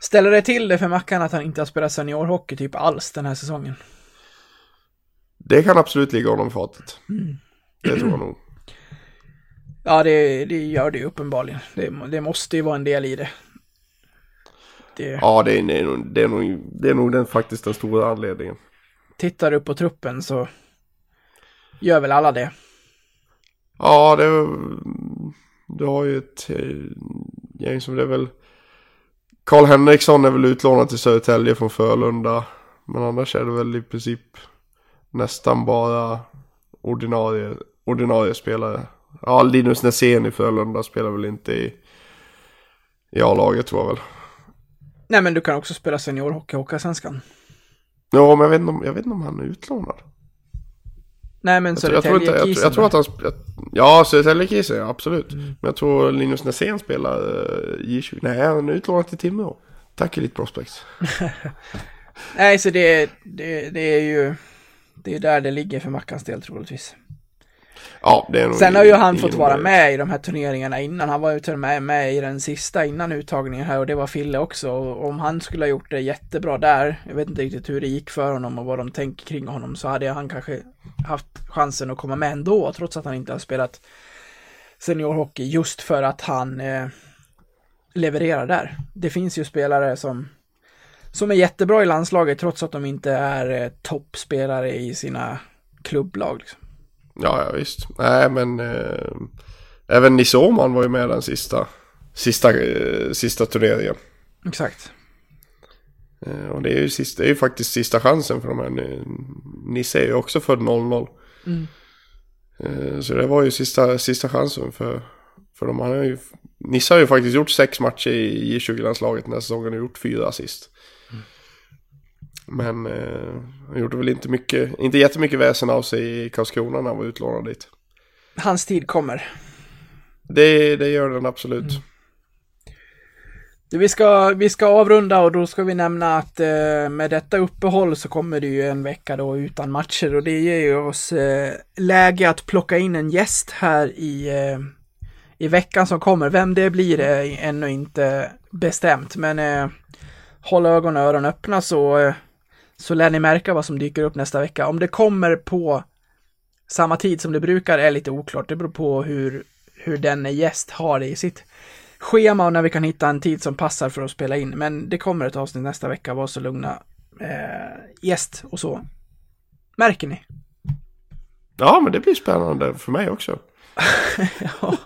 Ställer det till det för Mackan att han inte har spelat seniorhockey typ alls den här säsongen? Det kan absolut ligga honom i fatet. Det tror jag nog. Ja, det, det gör det ju uppenbarligen. Det, det måste ju vara en del i det. det Ja, det är, det är, nog, det är, nog, det är nog den, faktiskt den stora anledningen. Tittar du på truppen så gör väl alla det. Ja, det, du har ju ett eh, gäng som det är väl... Karl Henriksson är väl utlånad till Södertälje från Frölunda. Men annars är det väl i princip nästan bara ordinarie, ordinarie spelare. Ja, Linus Näsén i Frölunda spelar väl inte i, i A-laget tror jag väl. Nej, men du kan också spela seniorhockey i Hockeyallsvenskan. Ja, men jag vet, inte om, jag vet inte om han är utlånad. Nej, men Jag, tror- jag, tror, inte, jag, jag tror att han... ja, Södertälje-kisen, ja, absolut. Men jag tror Linus Näsén spelar uh, J20. Nej, han är utlånad till Timrå. Tack Elite Prospects. Nej, så det, det, det är ju... Det är där det ligger för Mackans del troligtvis. Ja, det är nog Sen har ju han fått vara med i de här turneringarna innan. Han var ju till och med med i den sista innan uttagningen här och det var Fille också. Och om han skulle ha gjort det jättebra där, jag vet inte riktigt hur det gick för honom och vad de tänker kring honom, så hade han kanske haft chansen att komma med ändå, trots att han inte har spelat seniorhockey, just för att han eh, levererar där. Det finns ju spelare som, som är jättebra i landslaget, trots att de inte är eh, toppspelare i sina klubblag. Liksom. Ja, ja visst. Nej, men eh, även Nisse Åhman var ju med den sista, sista, eh, sista turneringen. Exakt. Eh, och det är, ju sista, det är ju faktiskt sista chansen för de här. Nisse är ju också född 00. Mm. Eh, så det var ju sista, sista chansen för, för dem. Han har ju, Nisse har ju faktiskt gjort sex matcher i J20-landslaget den här säsongen och gjort fyra assist. Men eh, han gjorde väl inte mycket, inte jättemycket väsen av sig i Karlskrona när han var utlånad dit. Hans tid kommer. Det, det gör den absolut. Du, Vi ska, vi ska avrunda och då ska vi nämna att eh, med detta uppehåll så kommer det ju en vecka då utan matcher och det ger ju oss eh, läge att plocka in en gäst här i, eh, i veckan som kommer. Vem det blir är ännu inte bestämt, men eh, håll ögon och öron öppna så, eh, så lär ni märka vad som dyker upp nästa vecka. Om det kommer på samma tid som det brukar är lite oklart. Det beror på hur, hur den gäst har det i sitt schema och när vi kan hitta en tid som passar för att spela in. Men det kommer ett avsnitt nästa vecka, var så lugna. Eh, gäst och så. Märker ni? Ja, men det blir spännande för mig också. ja.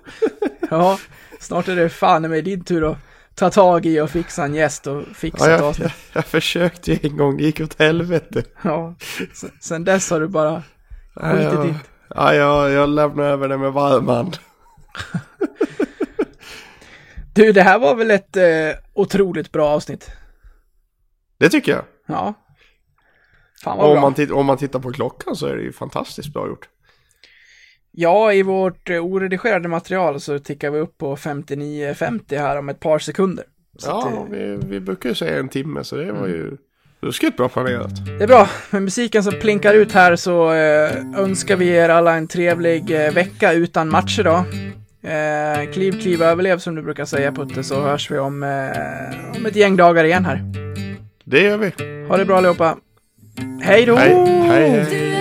ja, snart är det fan med din tur att ta tag i och fixa en gäst och fixa Ja, jag, jag, jag försökte ju en gång, det gick åt helvete. Ja, sen, sen dess har du bara Ja, skitit jag, i. ja, jag, jag lämnar över det med varm hand. Du, det här var väl ett eh, otroligt bra avsnitt? Det tycker jag. Ja. Fan vad om bra. man, om man tittar på klockan så är det ju fantastiskt bra gjort. Ja, i vårt eh, oredigerade material så tickar vi upp på 59.50 här om ett par sekunder. Så Ja, eh, vi, vi brukar ju säga en timme så det var ju ruskigt bra planerat. Det är bra. Med musiken som plinkar ut här så eh, önskar vi er alla en trevlig eh, vecka utan matcher då. Eh, kliv, kliv, överlev som du brukar säga Putte, så hörs vi om, eh, om ett gäng dagar igen här. Det gör vi. Ha det bra allihopa. Hej då! Hej, hej, hej.